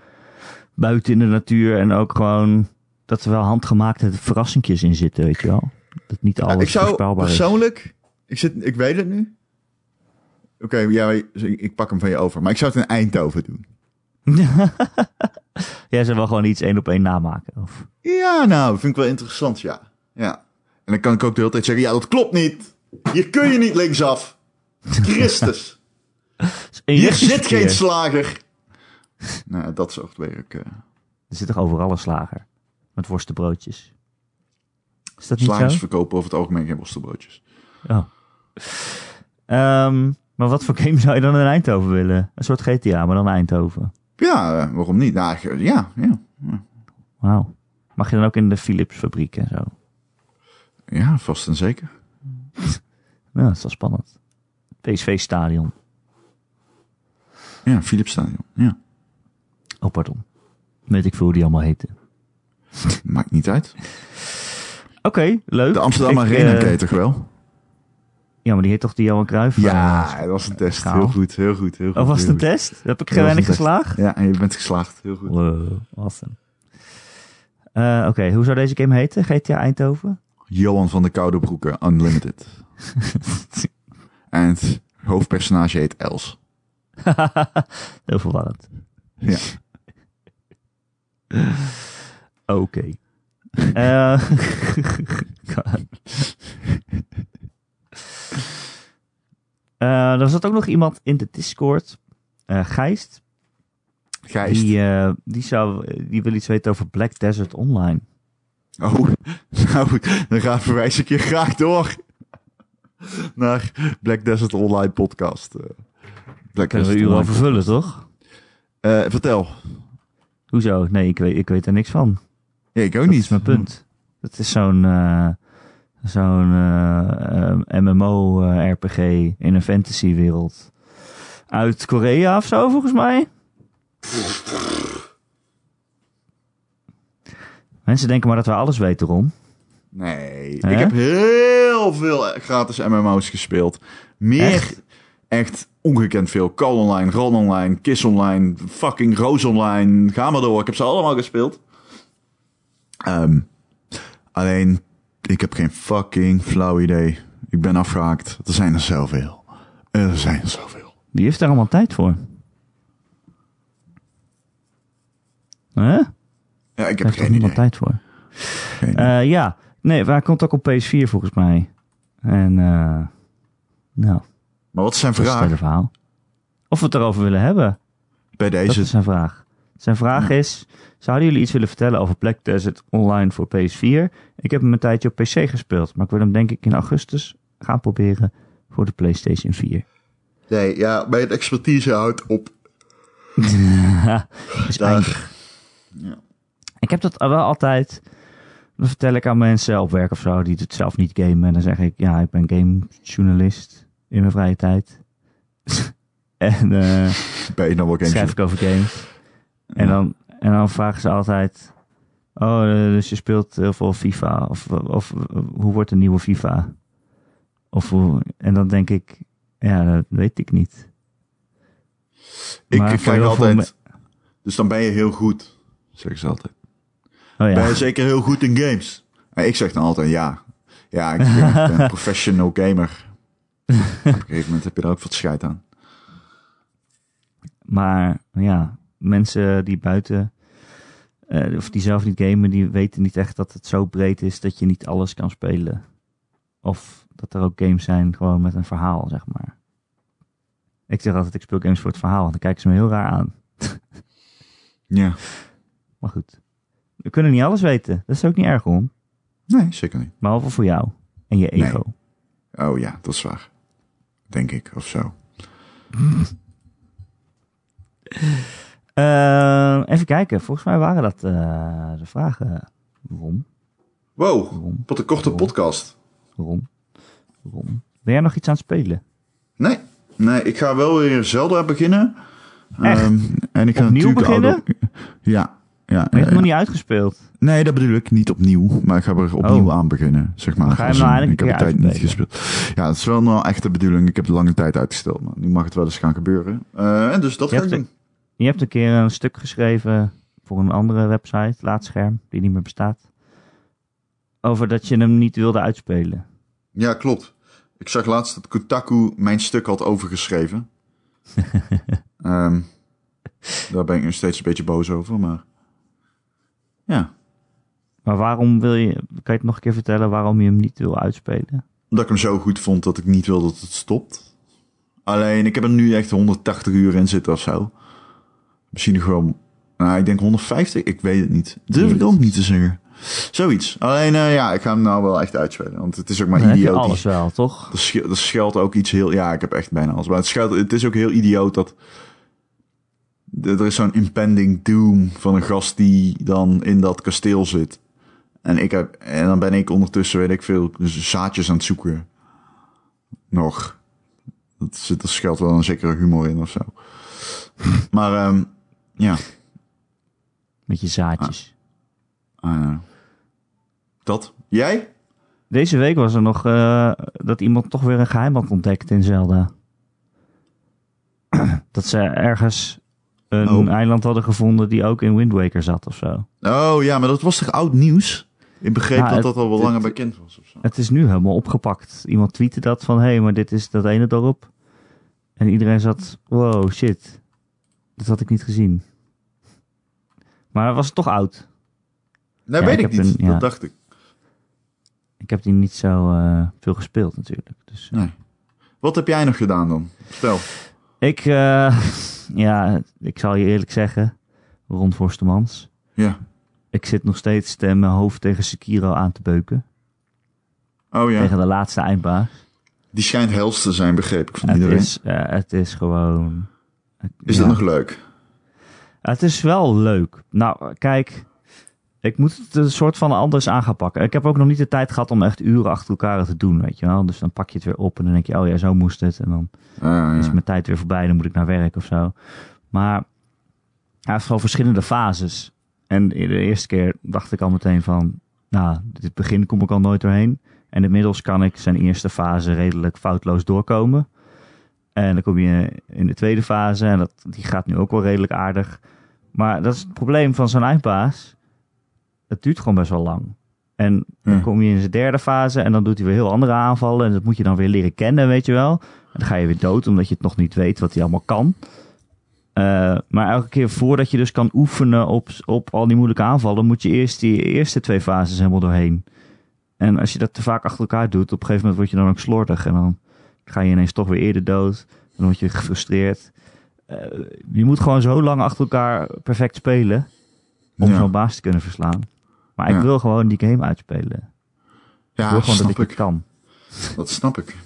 Buiten in de natuur en ook gewoon dat er wel handgemaakte verrassingjes in zitten, weet je wel. Dat niet Ja, alles ik zou voorspelbaar is. persoonlijk, ik, zit, ik weet het nu. Oké, ja, ik pak hem van je over. Maar ik zou het in Eindhoven doen. Jij zou wel gewoon iets één op één namaken. Of... Ja, nou, vind ik wel interessant, ja. ja. En dan kan ik ook de hele tijd zeggen, ja, dat klopt niet. Hier kun je niet linksaf. Christus. Een Hier richtingsverkeer. zit geen slager. nou, dat soort werk. eh. Er zit toch overal een slager? Met worstenbroodjes. Is dat niet slagers zo? verkopen over het algemeen geen worstenbroodjes. Oh. Ehm, maar wat voor game zou je dan in Eindhoven willen? Een soort GTA, maar dan Eindhoven. Ja, eh, waarom niet? Nou, ja, ja. Wauw. Mag je dan ook in de Philips fabriek en zo? Ja, vast en zeker. Ja, dat is wel spannend. PSV-stadion. Ja, Philips Stadion. Ja, Oh, pardon. Weet ik veel hoe die allemaal heten. maakt niet uit. Oké, leuk. De Amsterdam Arena je toch wel? Ja, maar die heet toch die Johan Cruijff? Ja, eh, dat was een test. schaal. Heel goed, heel goed, heel goed. Oh, was het een test? Heb ik weinig test. geslaagd? Ja, en je bent geslaagd. Heel goed. Wow, awesome. Eh, Oké, hoe zou deze game heten? GTA Eindhoven? Johan van de Koude Broeken, Unlimited. en het hoofdpersonage heet Els. Heel verwarrend. Ja. Oké. Eh, Eh, er zat ook nog iemand in de Discord. eh Gijst. Gijs. Die, eh, die, zou, die wil iets weten over Black Desert Online. Oh, nou, dan gaan verwijs ik je graag door naar Black Desert Online podcast. eh. Black Kunnen we Desert uren Online over vullen, toch? Eh, vertel. Hoezo? Nee, ik weet, ik weet er niks van. Ja, ik ook Dat niet. is mijn punt. Het is zo'n eh, zo'n eh, eh, MMO-RPG in een fantasywereld. Uit Korea of zo, volgens mij. Mensen denken maar dat we alles weten, Ron. Nee, ik heb heel veel gratis MMO's gespeeld. Meer Echt? echt, ongekend veel. Call Online, Ron Online, Kiss Online, fucking Roos Online. Ga maar door, ik heb ze allemaal gespeeld. Ehm, alleen, ik heb geen fucking flauw idee. Ik ben afgehaakt. Er zijn er zoveel. Er zijn er zoveel. Wie heeft daar allemaal tijd voor? Hè? Ja, ik heb geen idee. tijd voor? Eh, ja, nee, hij komt ook op PS4 volgens mij. En, eh nou, maar wat is zijn dat is het vraag? verhaal. Of we het erover willen hebben. Bij Dat deze. is zijn vraag. Zijn vraag is: zouden jullie iets willen vertellen over Black Desert Online voor PS4? Ik heb hem een tijdje op PC gespeeld, maar ik wil hem denk ik in augustus gaan proberen voor de PlayStation 4. Nee, ja, mijn expertise houdt op. is eindig. Ik heb dat wel altijd. Dan vertel ik aan mensen op werk of zo die het zelf niet gamen. En dan zeg ik: ja, ik ben gamejournalist in mijn vrije tijd. en eh Ben je nou wel geen schrijf ik over games. En, dan, en dan vragen ze altijd: Oh, eh, dus je speelt heel veel FIFA? Of, of hoe wordt een nieuwe FIFA? Of hoe, en dan denk ik: Ja, dat weet ik niet. Ik Maar kijk altijd. Dus dan ben je heel goed, zeggen ze altijd. Oh ja. Ben je zeker heel goed in games? En ik zeg dan altijd ja. Ja, ik ben, een professional gamer. Op een gegeven moment heb je er ook wat scheid aan. Maar ja, mensen die buiten, eh, of die zelf niet gamen, die weten niet echt dat het zo breed is dat je niet alles kan spelen. Of dat er ook games zijn gewoon met een verhaal, zeg maar. Ik zeg altijd, ik speel games voor het verhaal, dan kijken ze me heel raar aan. Ja. Maar goed, we kunnen niet alles weten. Dat is ook niet erg om. Nee, zeker niet. Behalve voor jou en je ego. Oh ja, dat is waar. Denk ik, of zo. Eh, even kijken, volgens mij waren dat eh, de vragen. Ron, Wow, wat een korte podcast. Ron, Ron. Ben jij nog iets aan het spelen? Nee, nee, ik ga wel weer Zelda beginnen. Echt? Ehm, en ik ga Opnieuw oude- beginnen? Ja, ja. Maar je hebt hem nog niet uitgespeeld. Nee, dat bedoel ik niet opnieuw. Maar ik ga er opnieuw Oh. aan beginnen, zeg maar. Ga je hem nou eindelijk ik heb de tijd niet gespeeld. Ja, dat is wel nou echt de bedoeling. Ik heb de lange tijd uitgesteld, maar nu mag het wel eens gaan gebeuren. Eh, en dus dat Je ga ik doen. Je hebt een keer een stuk geschreven voor een andere website, Laatscherm, die niet meer bestaat. Over dat je hem niet wilde uitspelen. Ja, klopt. Ik zag laatst dat Kotaku mijn stuk had overgeschreven. Ehm, daar ben ik nog steeds een beetje boos over, maar... Ja, Maar waarom wil je, kan je het nog een keer vertellen waarom je hem niet wil uitspelen? omdat ik hem zo goed vond dat ik niet wil dat het stopt. Alleen, ik heb er nu echt 180 uur in zitten of zo. Misschien nog wel... Nou, ik denk 150, ik weet het niet. Durf ik ook niet te zeggen. Zoiets. Alleen, eh, ja, ik ga hem nou wel echt uitspelen. Want het is ook maar je idioot. alles wel, toch? Er, sch er schuilt ook iets heel... Ja, ik heb echt bijna alles. Maar het, schuilt, het is ook heel idioot dat... Er is zo'n impending doom van een gast die dan in dat kasteel zit. En, ik heb, en dan ben ik ondertussen, weet ik veel, zaadjes aan het zoeken. Nog. Dat zit, er schuilt wel een zekere humor in of zo. Maar ehm, ja, Met je zaadjes. eh, dat. Jij? Deze week was er nog eh, dat iemand toch weer een geheim had ontdekt in Zelda. dat ze ergens een Oh. eiland hadden gevonden die ook in Wind Waker zat of zo. Oh ja, maar dat was toch oud nieuws? Ik begreep Ja, dat het- dat al wel het- langer bekend was of zo. Het is nu helemaal opgepakt. Iemand tweette dat van, hé, hey, maar dit is dat ene dorp. En iedereen zat, wow, shit. Dat had ik niet gezien. Maar was het toch oud? Nee, Ja, weet ik niet. een- ja. Dat dacht ik. Ik heb die niet zo eh, veel gespeeld natuurlijk. Dus, Nee. Wat heb jij nog gedaan dan? Vertel. Ik, eh, ja, ik zal je eerlijk zeggen, Ron Forstemans. Ja. Ik zit nog steeds te mijn hoofd tegen Sekiro aan te beuken. Oh ja. Tegen de laatste eindbaas. Die schijnt hels te zijn, begreep ik van Het iedereen. is, eh, het is gewoon... Is ja. dat nog leuk? Het is wel leuk. Nou, kijk, ik moet het een soort van anders aan gaan pakken. Ik heb ook nog niet de tijd gehad om echt uren achter elkaar te doen, weet je wel. Dus dan pak je het weer op en dan denk je, oh ja, zo moest het. En dan Ah, is mijn tijd weer voorbij, dan moet ik naar werk of zo. Maar hij heeft gewoon verschillende fases. En de eerste keer dacht ik al meteen van, nou, dit begin kom ik al nooit doorheen. En inmiddels kan ik zijn eerste fase redelijk foutloos doorkomen. En dan kom je in de tweede fase en dat, die gaat nu ook wel redelijk aardig. Maar dat is het probleem van zo'n eindbaas. Het duurt gewoon best wel lang. En dan Ja. kom je in zijn derde fase en dan doet hij weer heel andere aanvallen. En dat moet je dan weer leren kennen, weet je wel. En dan ga je weer dood omdat je het nog niet weet wat hij allemaal kan. Eh, maar elke keer voordat je dus kan oefenen op, op al die moeilijke aanvallen, moet je eerst die eerste twee fases helemaal doorheen. En als je dat te vaak achter elkaar doet, op een gegeven moment word je dan ook slordig. En dan ga je ineens toch weer eerder dood. Dan word je gefrustreerd. Eh, je moet gewoon zo lang achter elkaar perfect spelen om Ja. zo'n baas te kunnen verslaan. Maar ik Ja. wil gewoon die game uitspelen. ik Ja, wil gewoon dat snap ik ik. kan. Dat snap ik.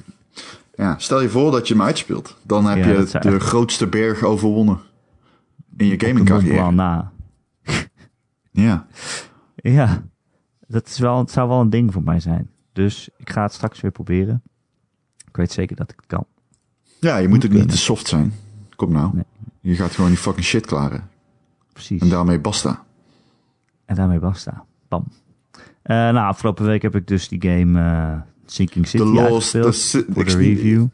Ja, stel je voor dat je hem uitspeelt. Dan heb Ja, je de echt- grootste berg overwonnen. In je Op de gaming Mont carrière. Blanc na. Ja. Ja, dat is wel, het zou wel een ding voor mij zijn. Dus ik ga het straks weer proberen. Ik weet zeker dat ik het kan. ja, je moet ook niet te soft zijn. Kom nou. Nee. Je gaat gewoon die fucking shit klaren. Precies. En daarmee basta. En daarmee basta. Bam. Eh, nou, afgelopen week heb ik dus die game eh, Sinking City The Lost... the voor de ik, review.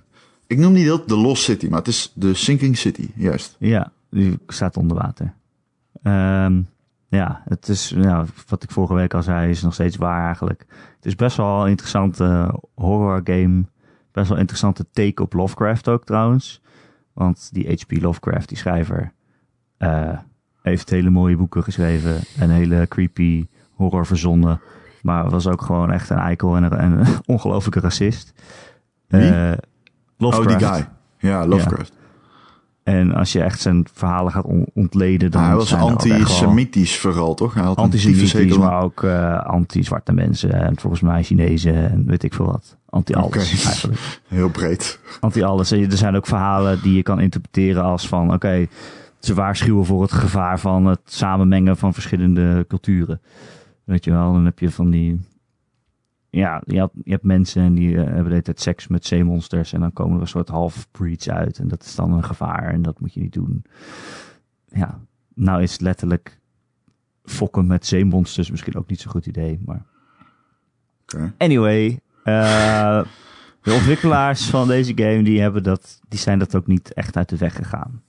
ik noem niet dat de Lost City, maar het is de Sinking City. Juist. Ja, die staat onder water. Ehm, ja, het is, ja, wat ik vorige week al zei, is nog steeds waar eigenlijk. Het is best wel een interessante horror game. Best wel interessante take op Lovecraft ook trouwens. Want die H.P. Lovecraft, die schrijver, eh, heeft hele mooie boeken geschreven. En hele creepy horror verzonnen. Maar was ook gewoon echt een eikel en een, en een ongelofelijke racist. Wie? Eh, Lovecraft. Oh, die guy. Ja, Lovecraft. En als je echt zijn verhalen gaat on- ontleden, dan hij was antisemitisch vooral, toch? Hij had Antisemitisch, maar ook eh, anti-zwarte mensen. En volgens mij Chinezen en weet ik veel wat. Anti-alles eigenlijk. Heel breed. Anti-alles. En Er zijn ook verhalen die je kan interpreteren als van... Oké, ze waarschuwen voor het gevaar van het samenmengen van verschillende culturen. Weet je wel, dan heb je van die... Ja, je hebt, je hebt mensen en die eh, hebben de hele tijd seks met zeemonsters. En dan komen er een soort half-breeds uit. En dat is dan een gevaar en dat moet je niet doen. Ja, nou is het letterlijk fokken met zeemonsters misschien ook niet zo'n goed idee. Maar. Anyway, eh, de ontwikkelaars van deze game die hebben dat, die zijn dat ook niet echt uit de weg gegaan.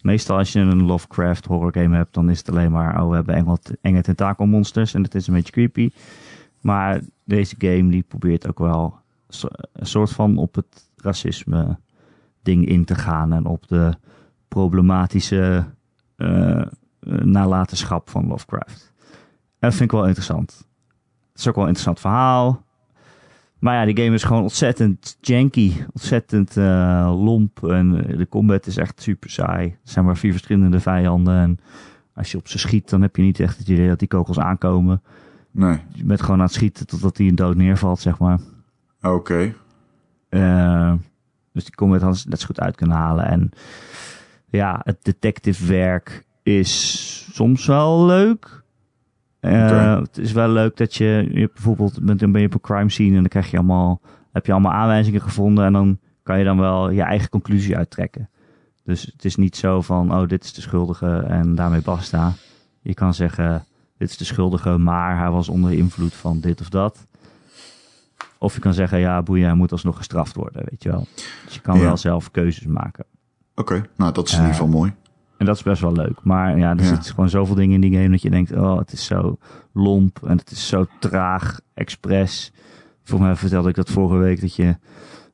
Meestal als je een Lovecraft horror game hebt, dan is het alleen maar, oh we hebben enge, enge tentakelmonsters en het is een beetje creepy. Maar deze game die probeert ook wel een soort van op het racisme ding in te gaan en op de problematische eh, nalatenschap van Lovecraft. En dat vind ik wel interessant. Het is ook wel een interessant verhaal. Maar ja, die game is gewoon ontzettend janky. Ontzettend eh, lomp. En de combat is echt super saai. Er zijn maar vier verschillende vijanden. En als je op ze schiet, dan heb je niet echt het idee dat die kogels aankomen. Nee. Je bent gewoon aan het schieten totdat die een dood neervalt, zeg maar. Oké. Eh, dus die combat hadden ze net zo goed uit kunnen halen. En ja, het detective werk is soms wel leuk. Oké. Het is wel leuk dat je, je bijvoorbeeld bent, dan ben je op een crime scene en dan krijg je allemaal, heb je allemaal aanwijzingen gevonden en dan kan je dan wel je eigen conclusie uittrekken. Dus het is niet zo van, oh, dit is de schuldige en daarmee basta. Je kan zeggen, dit is de schuldige, maar hij was onder invloed van dit of dat. Of je kan zeggen, ja, boeien, hij moet alsnog gestraft worden, weet je wel. Dus je kan Ja. wel zelf keuzes maken. Oké. Nou, dat is in Eh, ieder geval mooi. En dat is best wel leuk. Maar ja, er Ja. zitten gewoon zoveel dingen in die game dat je denkt, oh, het is zo lomp en het is zo traag, expres. Volgens mij vertelde ik dat vorige week, dat je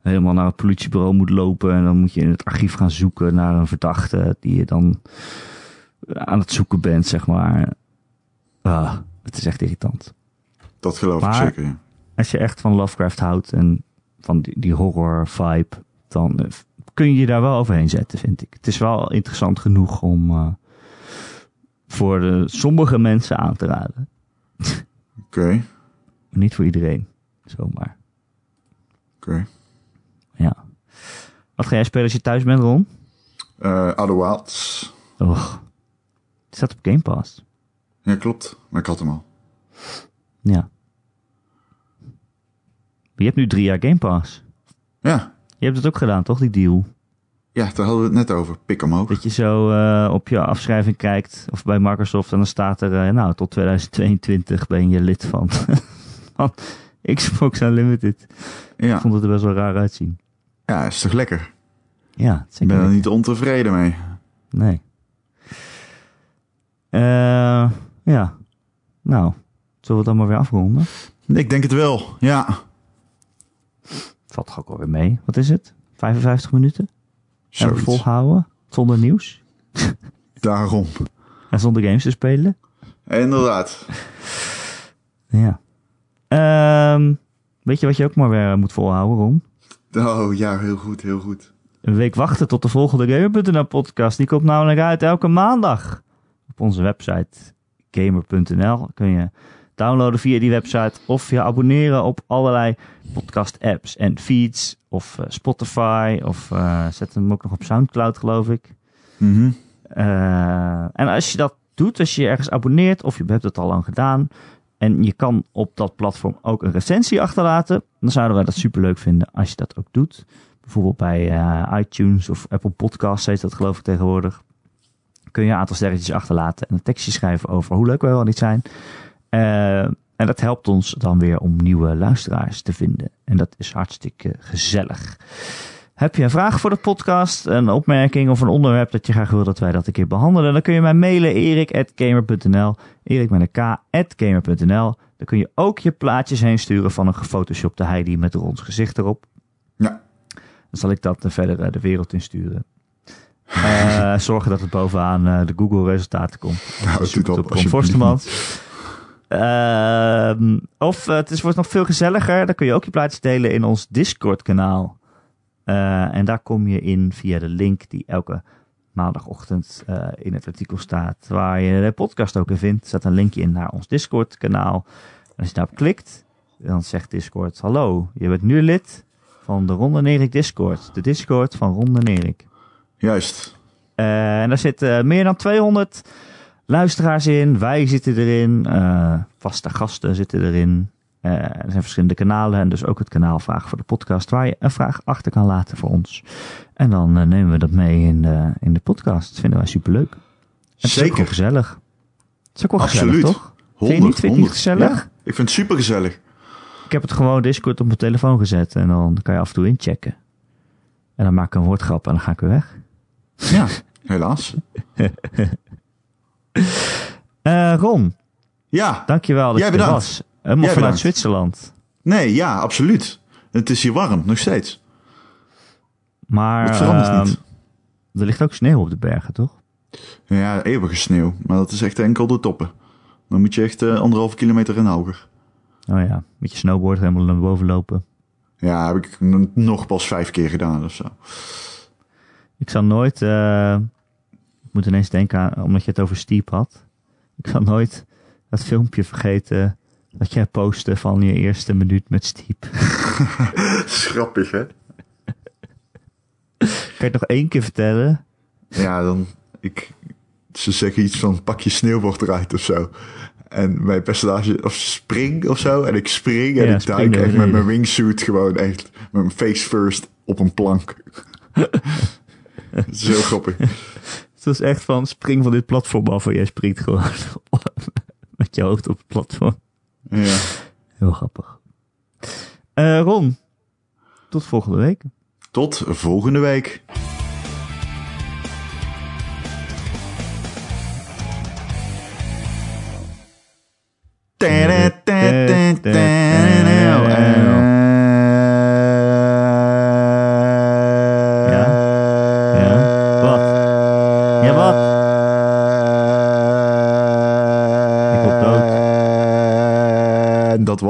helemaal naar het politiebureau moet lopen en dan moet je in het archief gaan zoeken naar een verdachte die je dan aan het zoeken bent, zeg maar. Ah, het is echt irritant. Dat geloof ik maar- zeker, ja. Als je echt van Lovecraft houdt en van die, die horror vibe, dan eh, kun je je daar wel overheen zetten, vind ik. Het is wel interessant genoeg om eh, voor de, sommige mensen aan te raden. Oké. Niet voor iedereen, zomaar. Oké. Ja. Wat ga jij spelen als je thuis bent, Ron? Eh Outer Wilds. Och. Het staat op Game Pass. Ja, klopt. Maar ik had hem al. Ja. Je hebt nu drie jaar Game Pass. Ja. Je hebt het ook gedaan, toch, die deal? Ja, daar hadden we het net over. Pik omhoog. Dat je zo eh, op je afschrijving kijkt, of bij Microsoft, en dan staat er, eh, nou, tot 2022 ben je lid van, van Xbox Unlimited. Ik Ja. vond het er best wel raar uitzien. Ja, is toch lekker? Ja, Ik ben er niet ontevreden mee. Nee. Eh, ja. Nou, zullen we het maar weer afronden? Ik denk het wel. Ja. Valt toch ook alweer mee. Wat is het? 55 minuten? En volhouden? Zonder nieuws? Daarom. En zonder games te spelen? Inderdaad. Ja. Ehm, weet je wat je ook maar weer moet volhouden, Ron? Oh ja, heel goed, heel goed. Een week wachten tot de volgende Gamer.nl podcast. Die komt namelijk uit elke maandag. Op onze website gamer.nl kun je downloaden via die website. Of je abonneren op allerlei podcast apps en feeds. Of eh, Spotify. Of eh, zet hem ook nog op Soundcloud geloof ik. Mhm. Eh, en als je dat doet, als je je ergens abonneert, of je hebt het al lang gedaan, en je kan op dat platform ook een recensie achterlaten, dan zouden wij dat super leuk vinden als je dat ook doet. Bijvoorbeeld bij iTunes of Apple Podcasts, heet dat geloof ik tegenwoordig. Kun je een aantal sterretjes achterlaten en een tekstje schrijven over hoe leuk wij wel niet zijn. Eh, en dat helpt ons dan weer om nieuwe luisteraars te vinden. En dat is hartstikke gezellig. Heb je een vraag voor de podcast, een opmerking of een onderwerp dat je graag wil dat wij dat een keer behandelen? Dan kun je mij mailen erik.gamer.nl, erik met een k.gamer.nl. Dan kun je ook je plaatjes heen sturen van een gefotoshopte Heidi met ons gezicht erop. Ja. Dan zal ik dat verder eh, de wereld insturen. Eh zorgen dat het bovenaan eh, de Google-resultaten komt. Nou, doe Zoek dat het op Forstemans. Ehm, of eh, het is, wordt nog veel gezelliger. Dan kun je ook je plaatjes delen in ons Discord-kanaal. En daar kom je in via de link die elke maandagochtend in het artikel staat. Waar je de podcast ook in vindt. Er staat een linkje in naar ons Discord-kanaal. En als je daarop klikt, dan zegt Discord: Hallo, je bent nu lid van de Ronde Nerik Discord. De Discord van Ronde Nerik. Juist. Eh, en daar zitten meer dan 200 luisteraars in. Wij zitten erin. eh, vaste gasten zitten erin. Eh, er zijn verschillende kanalen. En dus ook het kanaal Vraag voor de podcast. Waar je een vraag achter kan laten voor ons. En dan eh, nemen we dat mee in de, in de podcast. Dat vinden wij superleuk. En Het is ook Zeker. wel gezellig. Het is ook wel Absoluut. gezellig, toch? 100, niet? Vind je niet 100. gezellig? Ja, ik vind het super gezellig. Ik heb het gewoon Discord op mijn telefoon gezet. En dan kan je af en toe inchecken. En dan maak ik een woordgrap en dan ga ik weer weg. Ja, helaas. Eh, Ron, Ja, dankjewel dat Jij je er bedankt. was. Helemaal Jij vanuit bedankt. Zwitserland. nee, ja, absoluut. Het is hier warm, nog steeds. Maar Het verandert ehm, niet. er ligt ook sneeuw op de bergen, toch? Ja, eeuwige sneeuw. Maar dat is echt enkel de toppen. Dan moet je echt eh, anderhalve kilometer en hoger. Oh ja, met je snowboard helemaal naar boven lopen. Ja, heb ik nog pas vijf keer gedaan of zo. Ik zal nooit... eh, ik moet ineens denken aan, omdat je het over Steep had. Ik zal nooit dat filmpje vergeten dat jij postte van je eerste minuut met Steep. Schrappig, hè? Kan je het nog één keer vertellen? Ja, dan... Ik, ze zeggen iets van pak je sneeuwbord eruit of zo. En mijn personage... Of spring of zo. En ik spring en Ja, ik duik echt met mijn wingsuit gewoon echt... Met mijn face first op een plank. Dat is heel grappig. Het was echt van spring van dit platform af en jij springt gewoon met je hoofd op het platform. Ja. Heel grappig. Eh, Ron, tot volgende week. Tot volgende week.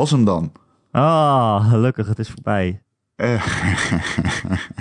Was hem dan. Ah, gelukkig, het is voorbij.